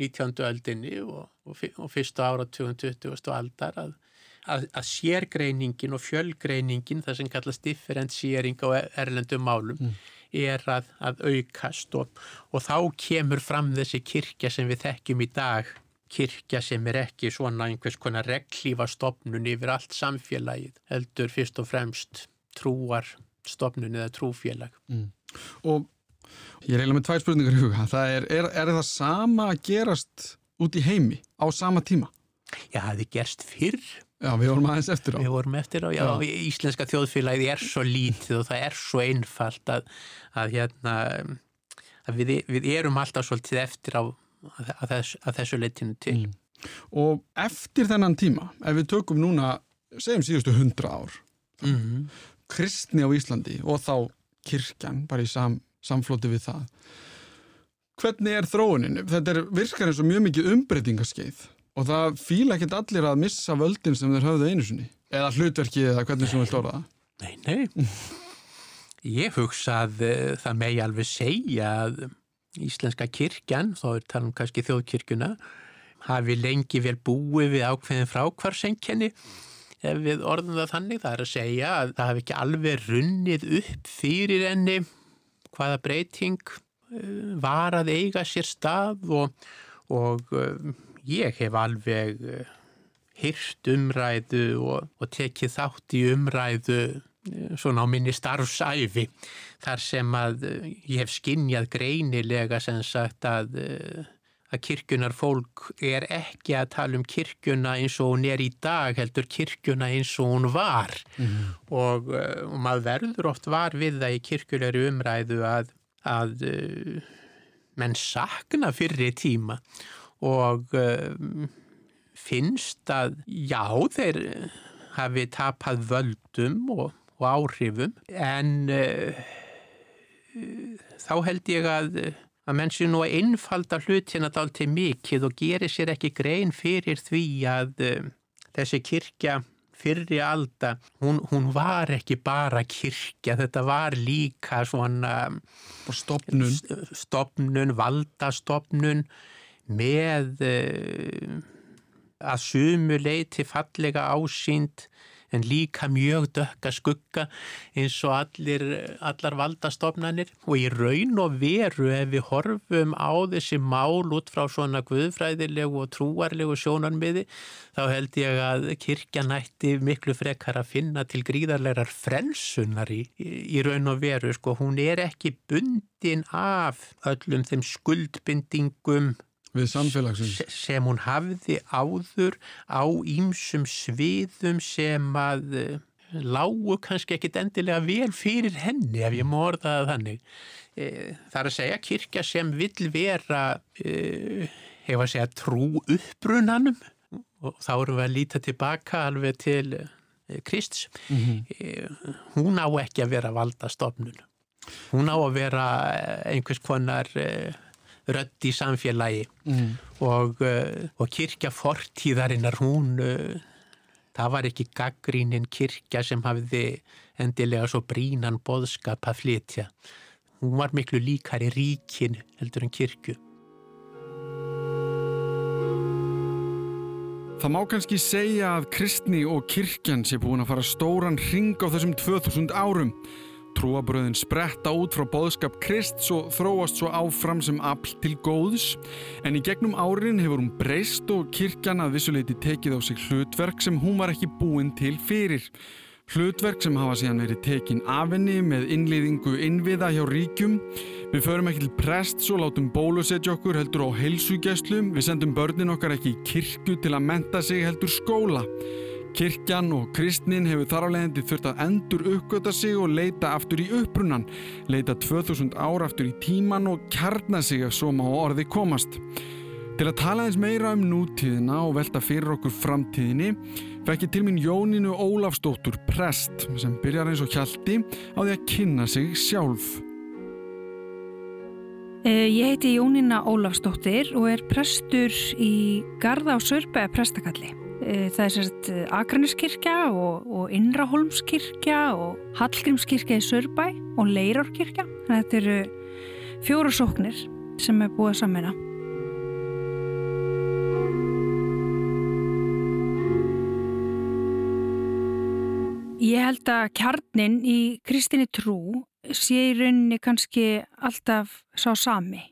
S2: 19. öldinni og, og, og fyrstu ára 2020. aldar að, að, að sérgreiningin og fjölgreiningin það sem kallast differentsering á erlendum málum mm. er að, að aukast og, og þá kemur fram þessi kirkja sem við þekkjum í dag kirkja sem er ekki svona einhvers konar reglífa stopnun yfir allt samfélagið heldur fyrst og fremst trúar stopnun eða trúfélag. Mm.
S1: Og ég reyla með tvær spurningar í huga. Það er, er, er það sama að gerast út í heimi á sama tíma?
S2: Já, það er gerst fyrr.
S1: Já, við vorum aðeins eftir á.
S2: Við vorum eftir á, já. já. Íslenska þjóðfélagið er svo lítið og það er svo einfalt að, að, hérna, að við, við erum alltaf svolítið eftir á að, þess, að þessu leitinu til. Mm.
S1: Og eftir þennan tíma, ef við tökum núna, segjum síðustu hundra ár, mm -hmm kristni á Íslandi og þá kirkjan, bara í sam, samflóti við það. Hvernig er þróunin? Þetta er virkar eins og mjög mikið umbreytingaskeið og það fíla ekkert allir að missa völdin sem þeir höfðu einu sinni. Eða hlutverkið eða hvernig sem orða það.
S2: Nei, nei. *laughs* Ég hugsa að uh, það megi alveg segja að Íslenska kirkjan, þá er talum kannski þjóðkirkjuna, hafi lengi vel búið við ákveðin frákvarsenkenni ef við orðum það þannig, það er að segja að það hafi ekki alveg runnið upp fyrir enni hvaða breyting uh, var að eiga sér stað og, og uh, ég hef alveg hyrst umræðu og, og tekið þátt í umræðu svona á minni starfsæfi þar sem að ég hef skinnjað greinilega sem sagt að að kirkjunar fólk er ekki að tala um kirkjuna eins og hún er í dag heldur kirkjuna eins og hún var. Mm og, eh, og maður verður oft var við það í kirkjulegri umræðu að, að uh, menn sakna fyrir tíma. Og uh, finnst að já þeir hafi tapað völdum og, og áhrifum. En þá held ég að að menn sé nú að einfalda hlutina dál til mikið og gerir sér ekki grein fyrir því að uh, þessi kirkja fyrri alda, hún, hún var ekki bara kirkja, þetta var líka svona
S1: stopnun,
S2: stopnun valdastopnun með uh, að sumu leiti fallega ásýnd en líka mjög dökka skugga eins og allir, allar valdastofnanir. Og í raun og veru ef við horfum á þessi mál út frá svona guðfræðilegu og trúarlegu sjónarmiði þá held ég að kirkja nætti miklu frekar að finna til gríðarlegar frelsunar í, í raun og veru sko. Hún er ekki bundin af öllum þeim skuldbindingum
S1: við samfélagsins.
S2: Sem hún hafði áður á ímsum sviðum sem að eh, lágu kannski ekkit endilega vel fyrir henni ef ég morðaði þannig. Eh, það er að segja kirkja sem vil vera eh, hefur að segja trú uppbrunanum og þá erum við að líta tilbaka alveg til
S3: Krist mm -hmm. hún á ekki að vera valdastofnun. Hún á að vera einhvers konar rödd í samfélagi mm. og, og kirkja fortíðarinnar hún það var ekki gaggrínin kirkja sem hafiði endilega svo brínan boðskap að flytja hún var miklu líkar í ríkin heldur en kirkju
S1: Það má kannski segja að kristni og kirkjan sé búin að fara stóran ring á þessum 2000 árum. Trúabröðin spretta út frá boðskap Krist og þróast svo áfram sem afl til góðs en í gegnum árin hefur hún breyst og kirkjan að vissuleiti tekið á sig hlutverk sem hún var ekki búin til fyrir. Hlutverk sem hafa síðan verið tekin af henni með innlýðingu innviða hjá ríkjum. Við förum ekki til prest svo látum bólusetja okkur heldur á heilsugjæslu. Við sendum börnin okkar ekki í kirkju til að menta sig heldur skóla. Kirkjan og kristnin hefur þar á leiðandi þurft að endur uppgöta sig og leita aftur í uppbrunnan. Leita 2000 ára aftur í tíman og kjarna sig ef svo má orði komast. Til að tala eins meira um nútíðina og velta fyrir okkur framtíðinni fekk ég til mín Jóninu Ólafsdóttur prest sem byrjar eins og hjaldi á því að kynna sig sjálf.
S4: Eh, ég heiti Jónina Ólafsdóttir og er prestur í Garða á Sörbæða prestakalli. Eh, það er sérst eh, Akraniskirkja og, og Innraholmskirkja og Hallgrímskirkja í Sörbæ og Leirárkirkja. Þetta eru fjóru sóknir sem er búið að sammeina. Ég held að kjarnin í kristinni trú sé í rauninni kannski alltaf sá sami.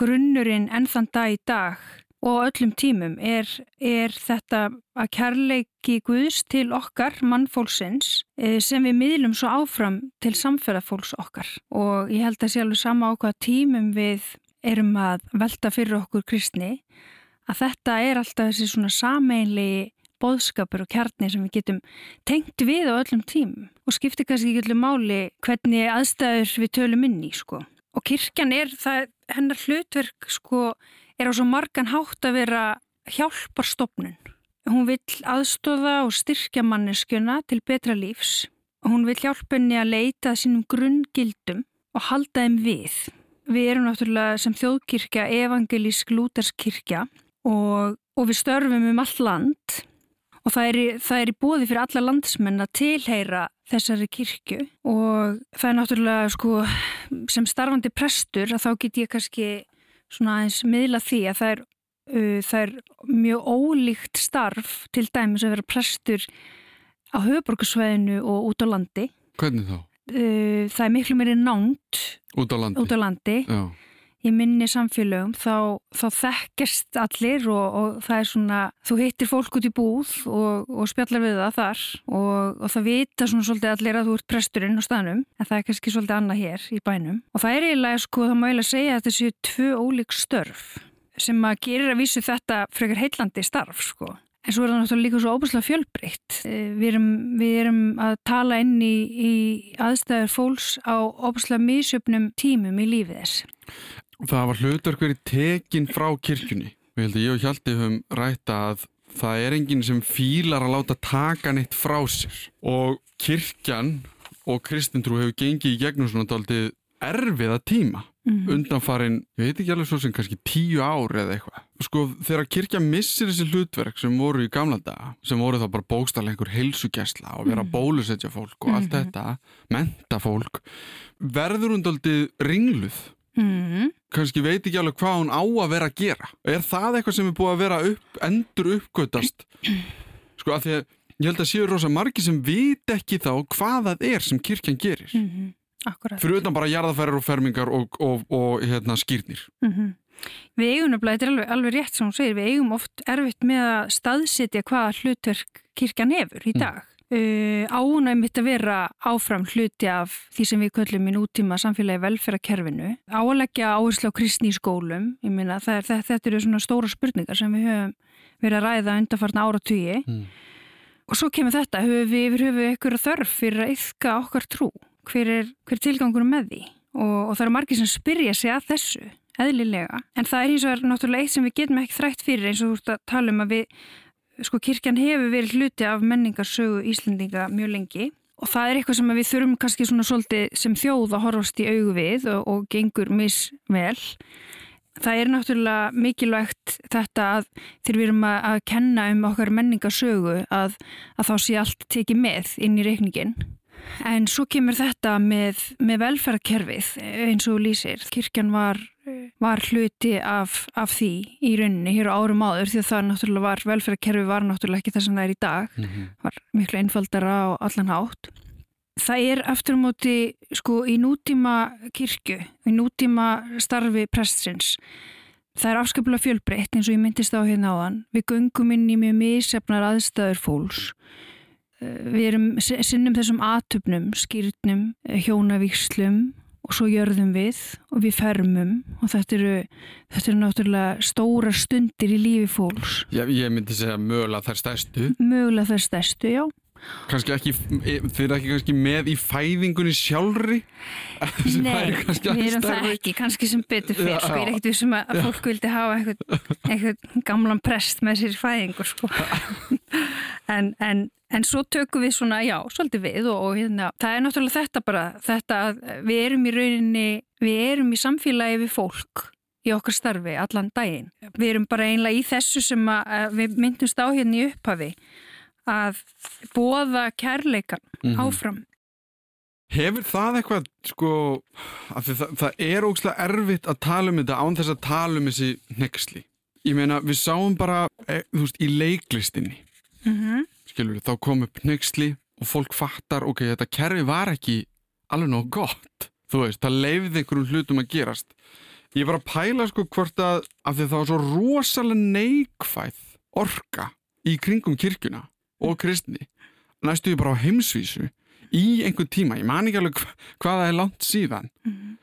S4: Grunnurinn ennþann dag í dag og öllum tímum er, er þetta að kærleiki Guðs til okkar, mannfólksins, eh, sem við miðlum svo áfram til samferðafólks okkar. Og ég held að sé alveg sama á hvaða tímum við erum að velta fyrir okkur kristni, að þetta er alltaf þessi svona sameinlegi boðskapur og kjarni sem við getum tengt við á öllum tímum og skiptir kannski ekki öllum máli hvernig aðstæður við tölum inn í sko. Og kirkjan er, það, hennar hlutverk sko, er á svo margan hátt að vera hjálparstofnun. Hún vil aðstóða og styrkja manneskjöna til betra lífs hún vil hjálpa henni að leita sínum grunngildum og halda þeim við. Við erum náttúrulega sem þjóðkirkja evangelísk lúterskirkja og, og við störfum um all land og það er, það er í bóði fyrir alla landsmenn að tilheyra þessari kirkju og það er náttúrulega sko sem starfandi prestur að þá get ég kannski svona aðeins miðla því að það er, uh, það er mjög ólíkt starf til dæmis að vera prestur á höfuborgarsvæðinu og út á landi.
S1: Hvernig þá?
S4: Uh, það er miklu meiri nánt
S1: út á landi,
S4: út á landi.
S1: Já
S4: í minni samfélögum þá, þá þekkjast allir og, og það er svona, þú hittir fólk út í búð og, og spjallar við það þar og, og það vita svona svolítið allir að þú ert presturinn á staðnum en það er kannski svolítið annað hér í bænum og það er eiginlega sko, það má eiginlega segja að þessi tvö ólík störf sem að gerir að vísu þetta frekar heillandi starf sko En svo er það náttúrulega líka svo óbúslega fjölbreytt. Eh, við við erum að tala inn í, í aðstæður fólks á óbúslega mísjöfnum tímum í lífið þess.
S1: Það var hlutverk verið tekin frá kirkjunni. Við heldum ég og Hjalti höfum rætta að það er enginn sem fílar að láta taka neitt frá sér og kirkjan og kristintrú hefur gengið í gegnum svona daldið erfiða tíma mm undanfarin, ég veit ekki alveg svo sem kannski tíu ár eða eitthvað. Sko þegar kirkja missir þessi hlutverk sem voru í gamla daga, sem voru þá bara bókstallega einhver heilsugjæsla og vera mm bólusetja fólk og allt mm -hmm. þetta, menta fólk, verður hún daldið ringluð Mm. kannski veit ekki alveg hvað hún á að vera að gera er það eitthvað sem er búið að vera upp, endur uppgötast sko að því að ég held að séu rosa margi sem veit ekki þá hvað það er sem kirkjan gerir mm
S4: -hmm.
S1: fyrir utan bara jarðafærar og fermingar og, og, og hérna, skýrnir
S4: mm -hmm. Við eigum nefnilega, þetta er alveg, alveg rétt sem hún segir, við eigum oft erfitt með að staðsitja hvaða hlutverk kirkjan hefur í mm. dag Uh, ánæg mitt að vera áfram hluti af því sem við köllum í nútíma samfélagi velferðarkerfinu áleggja áherslu á kristni í skólum. Meina, er, þetta, þetta eru svona stóra spurningar sem við höfum verið að ræða undarfarna ára tugi mm. og svo kemur þetta, höfum við yfir höfu ykkur þörf fyrir að yfka okkar trú? Hver er, hver tilgangur með því? Og, og það eru margir sem spyrja sig að þessu eðlilega, en það er eins og er náttúrulega eitt sem við getum ekki þrætt fyrir eins og þú ert að tala um að við sko kirkjan hefur verið hluti af menningarsögu Íslendinga mjög lengi og það er eitthvað sem við þurfum kannski svona svolítið sem þjóð að horfast í augu við og, og gengur misvel. Það er náttúrulega mikilvægt þetta að þegar við erum að, að kenna um okkar menningarsögu að, að þá sé allt tekið með inn í reikningin. En svo kemur þetta með, með velferðkerfið eins og lýsir. Kirkjan var var hluti af, af því í rauninni hér á árum áður því að það náttúrulega var, velferðarkerfi var náttúrulega ekki það sem það er í dag, mm -hmm. var miklu einfaldara á allan hátt. Það er aftur á móti sko í nútíma kirkju, í nútíma starfi prestsins, það er afskaplega fjölbreytt eins og ég myndist á hérna áðan. Við göngum inn í mjög misefnar aðstæður fólks. Við erum sinnum þessum atöpnum, skýrtnum, hjónavíkslum og svo gjörðum við og við fermum og þetta eru, þetta eru náttúrulega stóra stundir í lífi fólks.
S1: Já, ég myndi segja mögulega þær stærstu.
S4: Mögulega þær stærstu, já.
S1: Kanski ekki, þið eru ekki kannski með í fæðingunni sjálfri?
S4: Nei, við erum það ekki, kannski sem betur fyrr, sko, ég er ekkert við sem að fólk vildi hafa eitthvað, eitthvað gamlan prest með sér fæðingur, sko. *laughs* en, en En svo tökum við svona, já, svolítið við og, og hérna, það er náttúrulega þetta bara, þetta að við erum í rauninni, við erum í samfélagi við fólk í okkar starfi allan daginn. Við erum bara einlega í þessu sem að, að við myndumst á hérna í upphafi að bóða kærleikan mm -hmm. áfram.
S1: Hefur það eitthvað, sko, það, það er ógslag erfitt að tala um þetta án þess að tala um þessi nexli. Ég meina, við sáum bara, e, þú veist, í leiklistinni. Mhm. Mm skilur, þá kom upp nexli og fólk fattar, ok, þetta kerfi var ekki alveg nóg gott. Þú veist, það leiði einhverjum hlutum að gerast. Ég var að pæla sko hvort að af því það var svo rosalega neikvæð orka í kringum kirkuna og kristni. Næstu ég bara á heimsvísu í einhvern tíma, ég man ekki alveg hvaða er langt síðan. Mm -hmm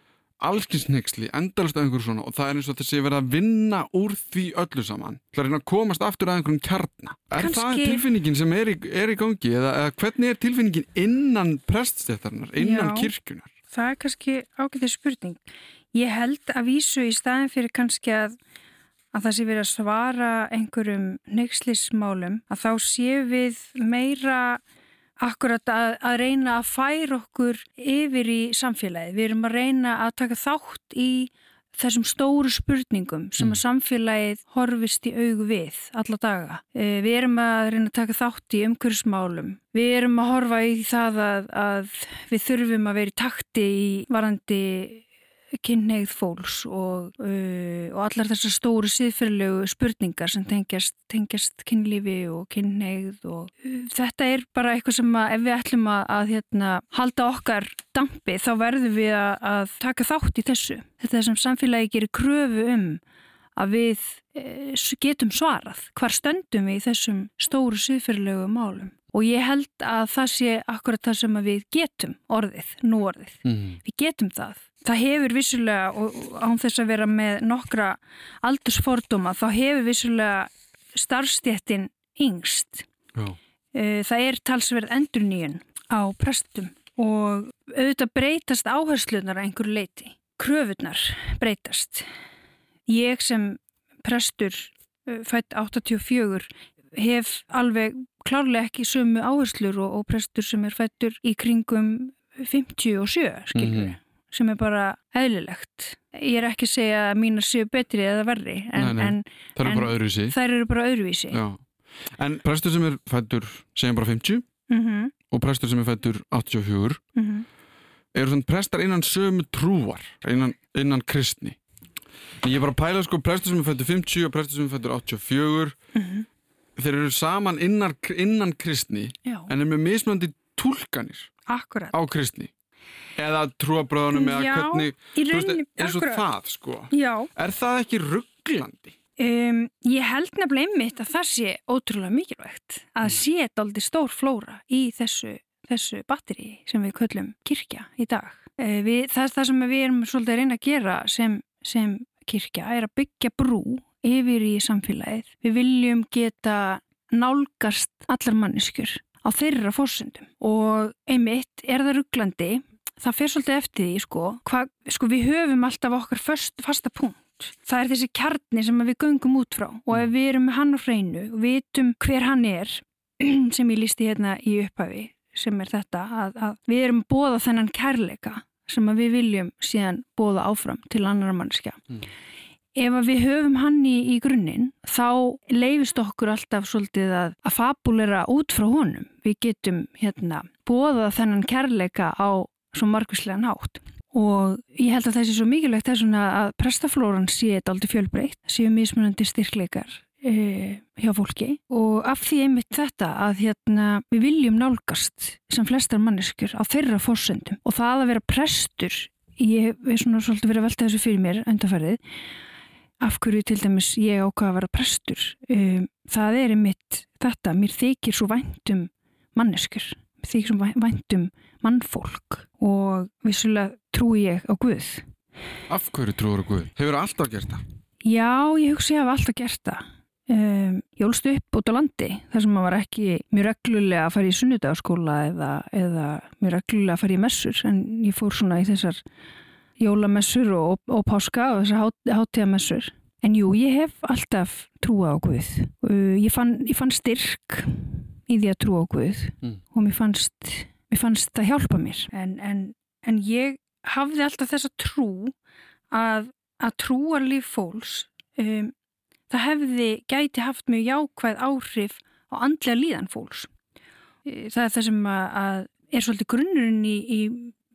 S1: allskynsneiksli, endalast af einhverjum svona og það er eins og þessi verið að vinna úr því öllu saman. Er að komast aftur að einhverjum kjarna. Er Kanski... það tilfinningin sem er í, er í gangi eða, eða hvernig er tilfinningin innan preststættarnar, innan Já, kirkunar?
S4: Það er kannski ágætið spurning. Ég held að vísu í staðin fyrir kannski að, að það sé verið að svara einhverjum neikslismálum að þá séu við meira akkurat að, að reyna að færa okkur yfir í samfélagi. Við erum að reyna að taka þátt í þessum stóru spurningum sem að mm. samfélagið horfist í augu við alla daga. Eh, við erum að reyna að taka þátt í umhverfsmálum. Við erum að horfa í það að, að við þurfum að vera í takti í varandi kynneigð fólks og, uh, og allar þessar stóru síðferðilegu spurningar sem tengjast, tengjast kynlífi og kynneigð og uh, þetta er bara eitthvað sem að ef við ætlum að, að hérna, halda okkar dampi þá verðum við að, að taka þátt í þessu. Þetta er sem samfélagi gerir kröfu um að við uh, getum svarað hvar stöndum við í þessum stóru síðferðilegu málum. Og ég held að það sé akkurat það sem við getum orðið, nú orðið. Mm. Við getum það það hefur vissulega, og án þess að vera með nokkra aldursforduma, þá hefur vissulega starfstjættin yngst. Já. Eh, það er talsverð endur nýjun á prestum og auðvitað breytast áherslunar að einhverju leiti. Kröfunar breytast. Ég sem prestur eh, fætt 84 hef alveg klárlega ekki sömu áherslur og, og prestur sem er fættur í kringum 57, skilur. Mm -hmm sem er bara eðlilegt. Ég er ekki að segja að mínar séu betri eða verri en, en
S1: þær eru bara öðruvísi.
S4: Þær eru bara öðruvísi.
S1: Já. En prestur sem er fættur segjum bara 50 mm -hmm. og prestur sem er fættur 84 mm -hmm. eru þannig prestar innan sömu trúar, innan, innan kristni. Ég er bara að pæla sko prestur sem er fættur 50 og prestur sem er fættur 84 mm -hmm. Þeir eru saman innan, innan kristni Já. en er með mismöndi tólkanir á kristni eða trúabröðunum eða hvernig
S4: rauninni,
S1: veist, eins og akkurat. það sko
S4: Já.
S1: er það ekki rugglandi?
S4: Um, ég held nefnilega einmitt að það sé ótrúlega mikilvægt að mm. sé daldi stór flóra í þessu, þessu batteri sem við köllum kirkja í dag uh, við, það, það sem við erum svolítið að reyna að gera sem, sem kirkja er að byggja brú yfir í samfélagið við viljum geta nálgast allar manneskjur á þeirra fórsöndum og einmitt er það rugglandi það fer svolítið eftir því sko, hva, sko við höfum alltaf okkar först, fasta punkt. Það er þessi kjarni sem við göngum út frá og ef við erum með hann á hreinu og vitum hver hann er *clears throat* sem ég lísti hérna í upphafi sem er þetta að, að við erum bóða þennan kærleika sem við viljum síðan bóða áfram til annar mannskja. Mm. Ef við höfum hann í, í grunninn þá leifist okkur alltaf svolítið að, að fabulera út frá honum. Við getum hérna bóða þennan kærleika á svo margvíslega nátt og ég held að það sé svo mikilvægt þess að prestaflóran sé þetta aldrei fjölbreytt, séu mismunandi styrkleikar e, hjá fólki og af því einmitt þetta að hérna, við viljum nálgast sem flestar manneskur á þeirra fórsendum og það að vera prestur, ég hef svona svolítið verið að velta þessu fyrir mér undarfærið, af hverju til dæmis ég ákvaða að vera prestur, e, það er einmitt þetta, mér þykir svo væntum manneskur, mér þykir svo væntum mannfólk og vissulega trúi ég á Guð.
S1: Af hverju trúur á Guð? Hefur það alltaf gert það?
S4: Já, ég hugsi að ég hef alltaf gert það. Um, ég ólst upp út á landi þar sem maður var ekki mjög reglulega að fara í sunnudagaskóla eða, eða mjög reglulega að fara í messur en ég fór svona í þessar jólamessur og, og páska og þessar hát, hátíðamessur. En jú, ég hef alltaf trúa á Guð. Uh, ég, fann, ég fann styrk í því að trúa á Guð mm. og mér fannst mér fannst það hjálpa mér en, en, en ég hafði alltaf þessa trú að, að trúarlíf fólks um, það hefði gæti haft mjög jákvæð áhrif á andlega líðan fólks e, það er það sem að, að er svolítið grunnurinn í, í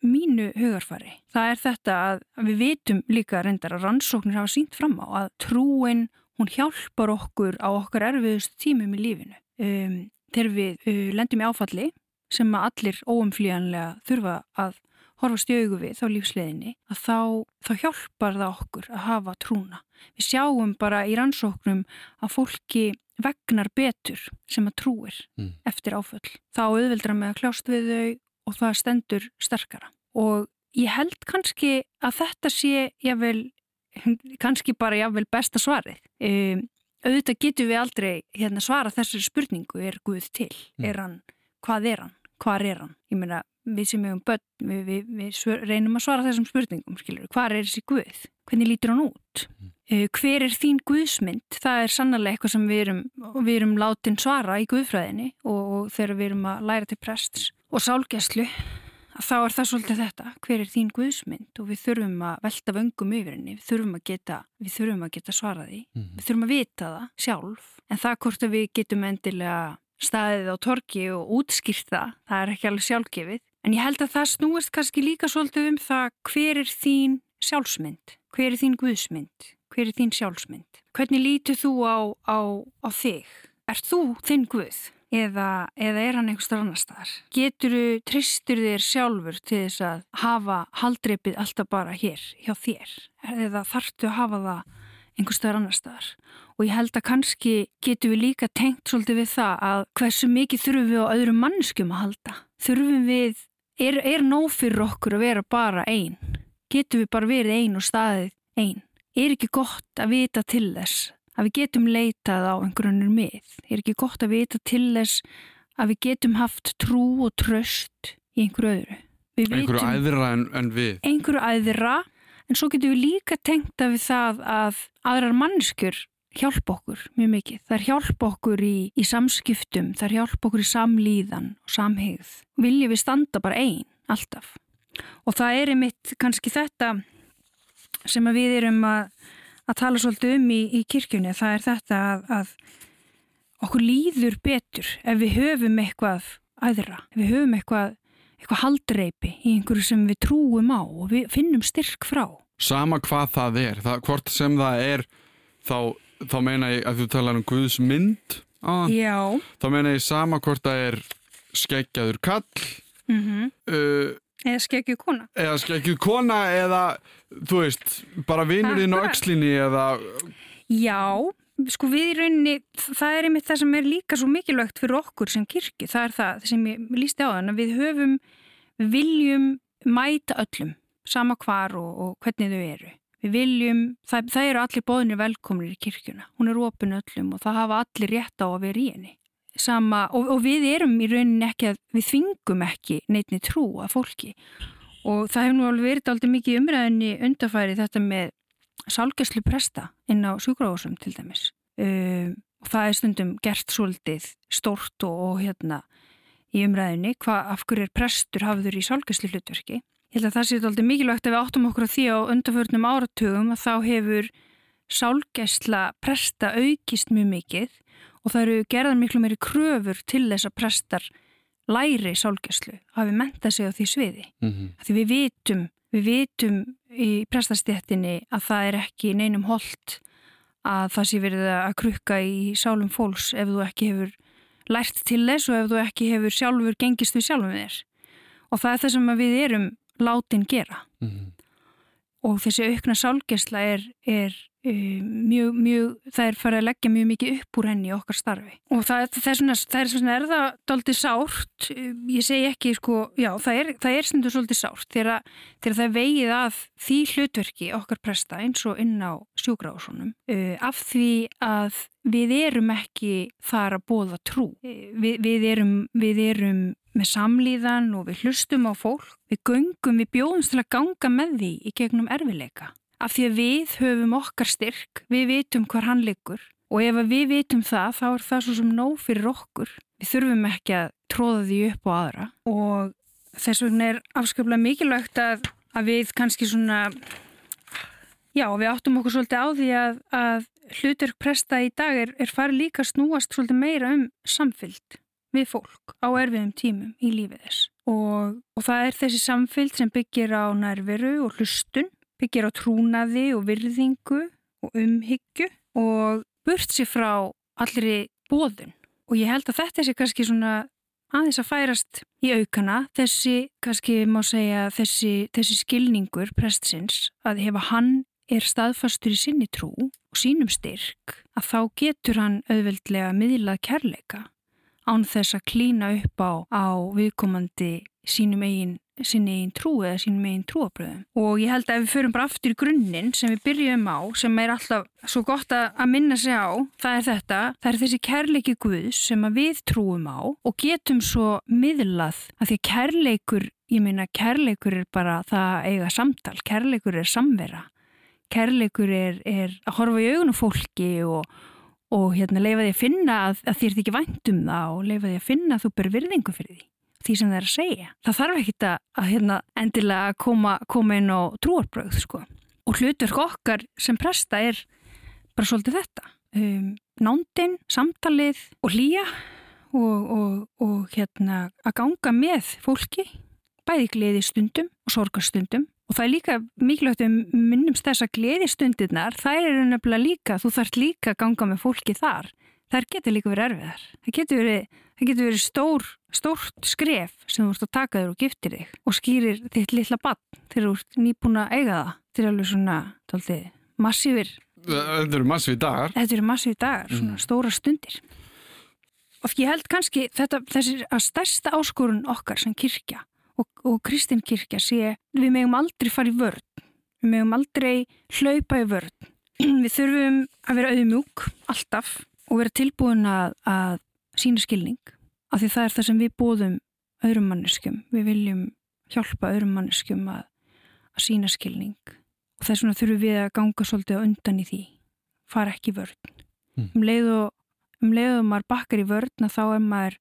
S4: mínu hugarfari. Það er þetta að við vitum líka reyndar að rannsóknir hafa sínt fram á að trúin hún hjálpar okkur á okkar erfiðust tímum í lífinu. Um, þegar við uh, lendum í áfalli sem að allir óumflíjanlega þurfa að horfa stjögu við á lífsleðinni að þá, þá hjálpar það okkur að hafa trúna. Við sjáum bara í rannsóknum að fólki vegnar betur sem að trúir mm. eftir áföll. Þá auðveldra með að kljást við þau og það stendur sterkara. Og ég held kannski að þetta sé jável, kannski bara jável besta svarið. Um, auðvitað getur við aldrei hérna, svara þessari spurningu, er Guð til? Mm. Er hann, hvað er hann? hvað er hann? Ég meina, við sem hefum börn, við, við, við svör, reynum að svara þessum spurningum, skiljur, hvað er þessi Guð? Hvernig lítur hann út? Mm. Uh, hver er þín Guðsmynd? Það er sannlega eitthvað sem við erum, við erum látin svara í Guðfræðinni og, og þegar við erum að læra til prests og sálgæslu, þá er það svolítið þetta, hver er þín Guðsmynd? Og við þurfum að velta vöngum yfir henni, við þurfum að geta, þurfum að geta svaraði, mm. við þurfum að vita það sjálf, en það hvort að við getum endilega staðið á torki og útskýrt það, það er ekki alveg sjálfgefið. En ég held að það snúist kannski líka svolítið um það hver er þín sjálfsmynd, hver er þín guðsmynd, hver er þín sjálfsmynd. Hvernig lítur þú á, á, á þig? Er þú þinn guð eða, eða er hann einhverstar annar staðar? Getur þú, tristur þér sjálfur til þess að hafa haldreipið alltaf bara hér, hjá þér? Eða þartu að hafa það einhverstar annar staðar? og ég held að kannski getum við líka tengt svolítið við það að hversu mikið þurfum við á öðrum mannskum að halda. Þurfum við, er, er nóg fyrir okkur að vera bara einn? Getum við bara verið einn og staðið einn? Er ekki gott að vita til þess að við getum leitað á einhvernur mið? Er ekki gott að vita til þess að við getum haft trú og tröst í einhverju öðru?
S1: Einhverju æðra en, en við?
S4: Einhverju æðra, en svo getum við líka tengt að við það að aðrar mannskjur hjálpa okkur mjög mikið. Það er hjálpa okkur í, í samskiptum, það er hjálpa okkur í samlíðan og samhegð. Viljum við standa bara einn, alltaf. Og það er einmitt kannski þetta sem við erum að, að tala svolítið um í, í kirkjunni. Það er þetta að, að okkur líður betur ef við höfum eitthvað aðra, ef við höfum eitthvað, eitthvað haldreipi í einhverju sem við trúum á og við finnum styrk frá.
S1: Sama hvað það er, það, hvort sem það er þá þá meina ég að þú talar um Guðs mynd
S4: á,
S1: þá meina ég sama hvort það er skeggjaður kall
S4: mm -hmm. uh, eða skeggjuð kona.
S1: Eða skeggjuð kona eða þú veist, bara vinurinn á aukslinni eða
S4: Já, sko við í rauninni það er einmitt það sem er líka svo mikilvægt fyrir okkur sem kirkju, það er það sem ég lísti á þann að við höfum við viljum mæta öllum sama hvar og, og hvernig þau eru. Við viljum, það, það eru allir bóðinir velkomnir í kirkjuna, hún er ofin öllum og það hafa allir rétt á að vera í henni. Sama, og, og við erum í rauninni ekki að, við þvingum ekki neitni trú að fólki og það hefur nú alveg verið aldrei mikið umræðinni undarfæri þetta með sálgeslu presta inn á sjúkrahúsum til dæmis um, og það er stundum gert svolítið stórt og, og hérna í umræðinni, hvað af hverju er prestur hafður í sálgeslu hlutverki. Ég held að það sé alltaf mikilvægt að við áttum okkur á því á undarförnum áratugum að þá hefur sálgesla presta aukist mjög mikið og það eru gerðan miklu meiri kröfur til þess að prestar læri sálgeslu, hafi mentað sig á því sviði. Mm -hmm. Því við vitum, við vitum í prestastjættinni að það er ekki neinum holdt að það sé verið að krukka í sálum fólks ef þú ekki hefur lært til þess og ef þú ekki hefur sjálfur gengist við sjálfum þér. Og það er það sem við erum látin gera. Mm -hmm. Og þessi aukna sálgesla er, er mjög, mjög, það er farið að leggja mjög mikið upp úr henni okkar starfi. Og það, það er svona, það er svona, er það doldið sárt, ég segi ekki sko, já, það er, það er stundur svolítið sárt þegar, það vegið að því hlutverki okkar presta eins og inn á sjúgrásunum uh, af því að við erum ekki þar að bóða trú. Uh, við, við, erum, við erum með samlíðan og við hlustum á fólk. Við göngum, við bjóðumst til að ganga með því í gegnum erfileika af því að við höfum okkar styrk, við vitum hvar hann liggur. Og ef við vitum það þá er það svo sem nóg fyrir okkur. Við þurfum ekki að tróða því upp á aðra. Og þess vegna er afskaplega mikilvægt að, að við kannski svona, já við áttum okkur svolítið á því að, að hlutur presta í dag er, er farið líka snúast svolítið meira um samfylg við fólk á erfiðum tímum í lífið þess. Og, og það er þessi samfylg sem byggir á nærveru og hlustun byggir á trúnaði og virðingu og umhyggju og burt sér frá allri bóðun. Og ég held að þetta sé kannski svona aðeins að færast í aukana þessi, kannski má segja, þessi, þessi skilningur prestsins að hefa hann er staðfastur í sinni trú og sínum styrk að þá getur hann auðveldlega miðlað kærleika án þess að klína upp á, á viðkomandi sínum eigin sinni einn trú eða sínum einn trúabröðum og ég held að við förum bara aftur í grunninn sem við byrjum á, sem er alltaf svo gott að minna sig á, það er þetta. Það er þessi kærleiki Guðs sem við trúum á og getum svo miðlað að því kærleikur ég meina kærleikur er bara það eiga samtal, kærleikur er samvera. Kærleikur er, er að horfa í augunum fólki og og hérna leifa því að finna að, að þér ekki vænt um það og leifa því að finna að þú ber virðingu fyrir því því sem það er að segja. Það þarf ekki að, hérna, endilega koma, koma inn á trúarbröð sko. og hlutverk okkar sem presta er bara svolítið þetta um, nándin, samtalið og hlýja og, og, og hérna, að ganga með fólki bæði gleði stundum og sorgastundum og það er líka mikilvægt um minnumst þess að gleði stundirnar þær eru nefnilega líka, þú þarf líka að ganga með fólki þar. Þær getur líka verið erfiðar. Það getur verið, það getur verið stór stórt skref sem þú ert að taka þér og giftir þig og skýrir þitt litla bann þegar þú ert nýbúin að eiga það. Þetta er alveg svona tóltið, massífir
S1: Þetta eru massífi dagar.
S4: Þetta eru massífi dagar, svona mm. stóra stundir. Og ég held kannski þetta, þessi að stærsta áskorun okkar sem kirkja og, og Kristinn kirkja sé við megum aldrei fara í vörn. Við megum aldrei hlaupa í vörn. *clears throat* Við þurfum að vera auðmjúk alltaf og vera tilbúin að, að sína skilning af því það er það sem við bóðum öðrum manneskum, við viljum hjálpa öðrum manneskum að, að sína skilning. Og þess vegna þurfum við að ganga svolítið undan í því. Fara ekki vörn. Mm. um leið og um leið og maður bakkar í vörn þá er maður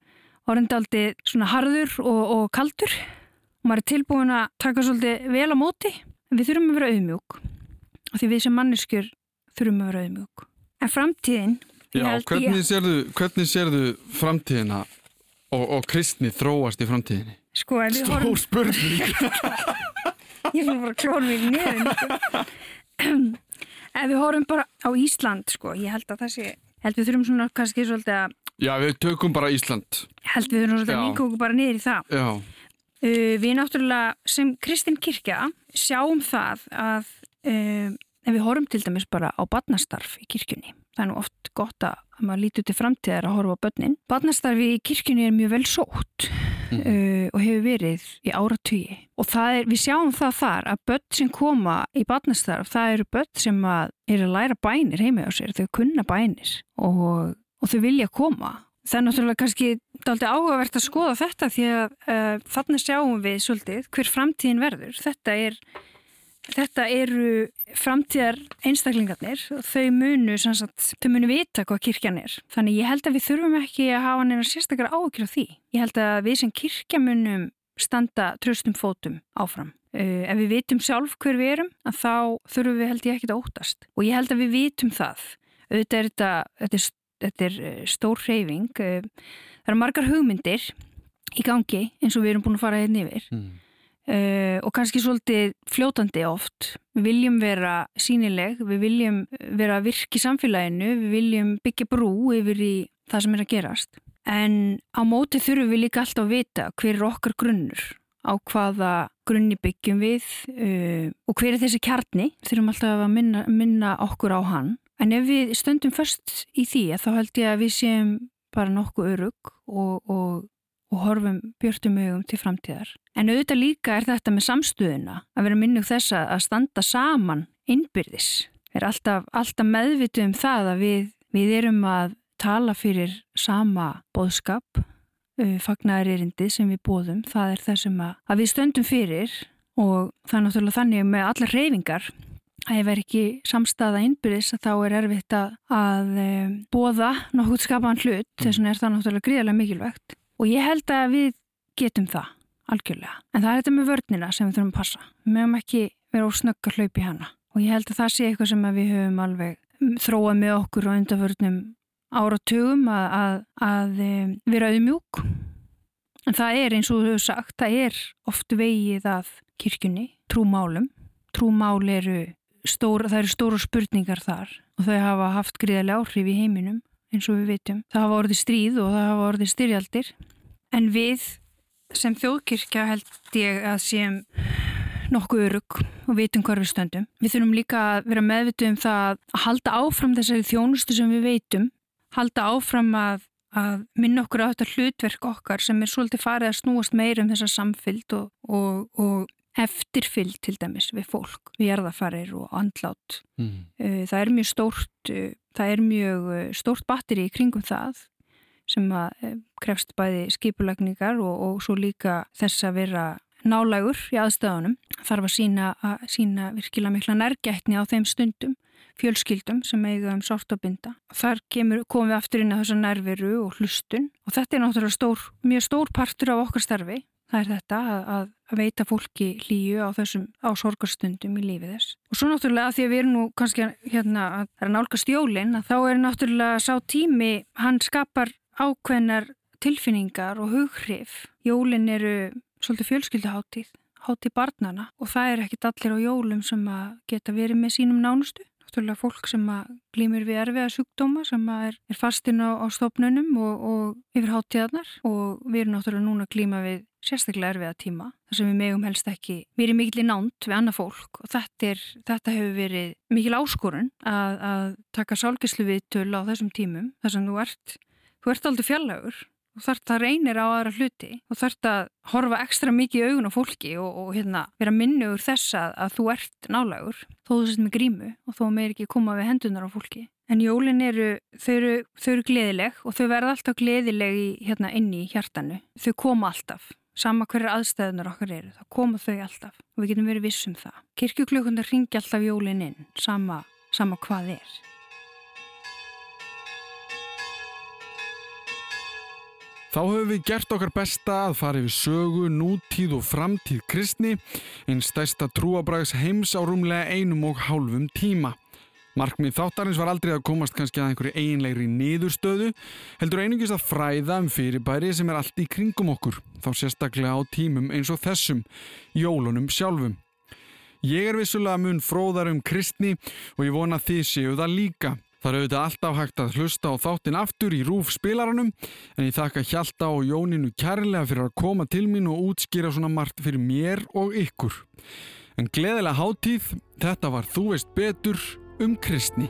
S4: orðindaldi svona harður og, og kaldur maður er tilbúin að taka svolítið vel á móti en við þurfum að vera auðmjúk. Og því við sem manneskjur þurfum að vera auðmjúk. En framtíðin
S1: Já, hvernig sérðu, hvernig sérðu framtíðina og, og kristni þróast í framtíðinni?
S4: Sko,
S1: Stór horfum... spurning. *laughs*
S4: Ég fyrir bara mér niður Ef við horfum bara á Ísland sko, ég held að það sé held við þurfum svona kannski svolítið að
S1: Já, við tökum bara Ísland.
S4: Held við þurfum svolítið að minka okkur bara niður í það.
S1: Já
S4: Við náttúrulega sem Kristinn Kirkja sjáum það að uh, ef við horfum til dæmis bara á badnastarf í kirkjunni það er nú oft gott að maður lítur til framtíðar að horfa á börnin. Barnastarfi í kirkjunni er mjög vel sótt mm. uh, og hefur verið í áratugji og er, við sjáum það þar að börn sem koma í barnastarf, það eru börn sem að er að læra bænir heima á sér, þau kunna bænir og, og þau vilja koma. Það er náttúrulega kannski aldrei áhugavert að skoða þetta því að uh, þarna sjáum við svolítið hver framtíðin verður. Þetta er þetta eru framtíðar einstaklingarnir og þau munu, sagt, þau munu vita hvað kirkjan er. Þannig ég held að við þurfum ekki að hafa neina sérstaklega áhugir á því. Ég held að við sem kirkja munum standa tröstum fótum áfram. Uh, ef við vitum sjálf hver við erum, þá þurfum við held ég ekki að óttast. Og ég held að við vitum það. Auðvitað er þetta, þetta er, þetta er uh, stór hreyfing. Það eru margar hugmyndir í gangi eins og við erum búin að fara hérna yfir. Mm. Uh, og kannski svolítið fljótandi oft. Við viljum vera sínileg, við viljum vera virk í samfélaginu, við viljum byggja brú yfir í það sem er að gerast. En á móti þurfum við líka alltaf að vita hver er okkar grunnur, á hvaða grunni byggjum við uh, og hver er þessi kjarni. Þurfum alltaf að minna, minna okkur á hann. En ef við stöndum först í því, þá held ég að við séum bara nokkuð örug og, og og horfum björtum hugum til framtíðar. En auðvitað líka er þetta með samstöðuna að vera minnug þess að standa saman innbyrðis. Við erum alltaf, alltaf meðvituð um það að við, við erum að tala fyrir sama boðskap, fagnar erindi sem við bóðum. Það er það sem að, að við stöndum fyrir og það er náttúrulega þannig með allar reyfingar ef er ekki samstaða innbyrðis þá er erfitt að, að bóða nokkuð skapaðan hlut, þess vegna er það náttúrulega gríðarlega mikilvægt. Og ég held að við getum það algjörlega. En það er þetta með vörnina sem við þurfum að passa. Við mögum ekki vera ósnögg að hlaupa í hana. Og ég held að það sé eitthvað sem við höfum alveg þróað með okkur á undarvörnum áratugum að, að, að eh, vera auðmjúk. En það er eins og þú hefur sagt, það er oft vegið að kirkjunni, trúmálum. Trúmál eru stóra, það eru stóra spurningar þar og þau hafa haft gríðarlega áhrif í heiminum eins og við veitum. Það hafa orðið stríð og það hafa orðið styrjaldir en við sem þjóðkirkja held ég að séum nokkuð örug og vitum hvað við stöndum. Við þurfum líka að vera meðvituð um það að halda áfram þessari þjónustu sem við veitum, halda áfram að, að minna okkur á þetta hlutverk okkar sem er svolítið farið að snúast meir um þessa samfylg og, og, og eftirfylg til dæmis við fólk, við erðafarir og andlát. Mm. Eh, það er mjög stórt, eh, það er mjög eh, stórt batteri í kringum það sem að krefst bæði skipulagningar og, og svo líka þess að vera nálægur í aðstöðunum. Þarf að sína, að sína virkilega mikla nærgætni á þeim stundum, fjölskyldum sem eiga um sárt að binda. Þar kemur, komum við aftur inn á þessa nærveru og hlustun og þetta er náttúrulega stór, mjög stór partur af okkar starfi Það er þetta að, að veita fólki hlýju á þessum á sorgarstundum í lífið þess. Og svo náttúrulega því að við erum nú kannski hérna að það er nálgast jólinn að þá er náttúrulega sá tími, hann skapar ákveðnar tilfinningar og hughrif. Jólinn eru svolítið fjölskylduháttíð, háttíð barnana og það er ekkit allir á jólum sem að geta verið með sínum nánustu náttúrulega fólk sem glýmur við erfiða sjúkdóma sem er, er fastinn á, á stofnunum og, og yfir háttíðarnar og við erum náttúrulega núna að glýma við sérstaklega erfiða tíma þar sem við megum helst ekki við erum mikil í nánt við annað fólk og þetta, er, þetta hefur verið mikil áskorun að, að taka sálgislu við töl á þessum tímum þar sem þú ert, þú ert aldrei fjallagur og þarf það reynir á aðra hluti og þarf það að horfa ekstra mikið í augun á fólki og, og hérna, vera minnugur þess að, að þú ert nálagur þó þú sést með grímu og þó meir ekki koma við hendunar á fólki. En jólin eru, þau eru, þau eru gleðileg og þau verða alltaf gleðileg í, hérna, inn í hjartanu. Þau koma alltaf. Sama hverjar aðstæðunar okkar eru, þá koma þau alltaf og við getum verið vissum það. Kirkjuklökunar ringi alltaf jólin inn, sama, sama hvað er.
S1: Þá höfum við gert okkar besta að fara yfir sögu, nútíð og framtíð kristni, einn stæsta trúabræðs heims á rúmlega einum og hálfum tíma. Markmið þáttarins var aldrei að komast kannski að einhverju einlegri niðurstöðu, heldur einungist að fræða um fyrirbæri sem er allt í kringum okkur, þá sérstaklega á tímum eins og þessum, jólunum sjálfum. Ég er vissulega mun fróðar um kristni og ég vona þið séu það líka. Það eru auðvitað alltaf hægt að hlusta á þáttin aftur í rúf spilaranum en ég þakka Hjalta og Jóninu kærlega fyrir að koma til mín og útskýra svona margt fyrir mér og ykkur. En gleðilega háttíð, þetta var Þú veist betur um kristni.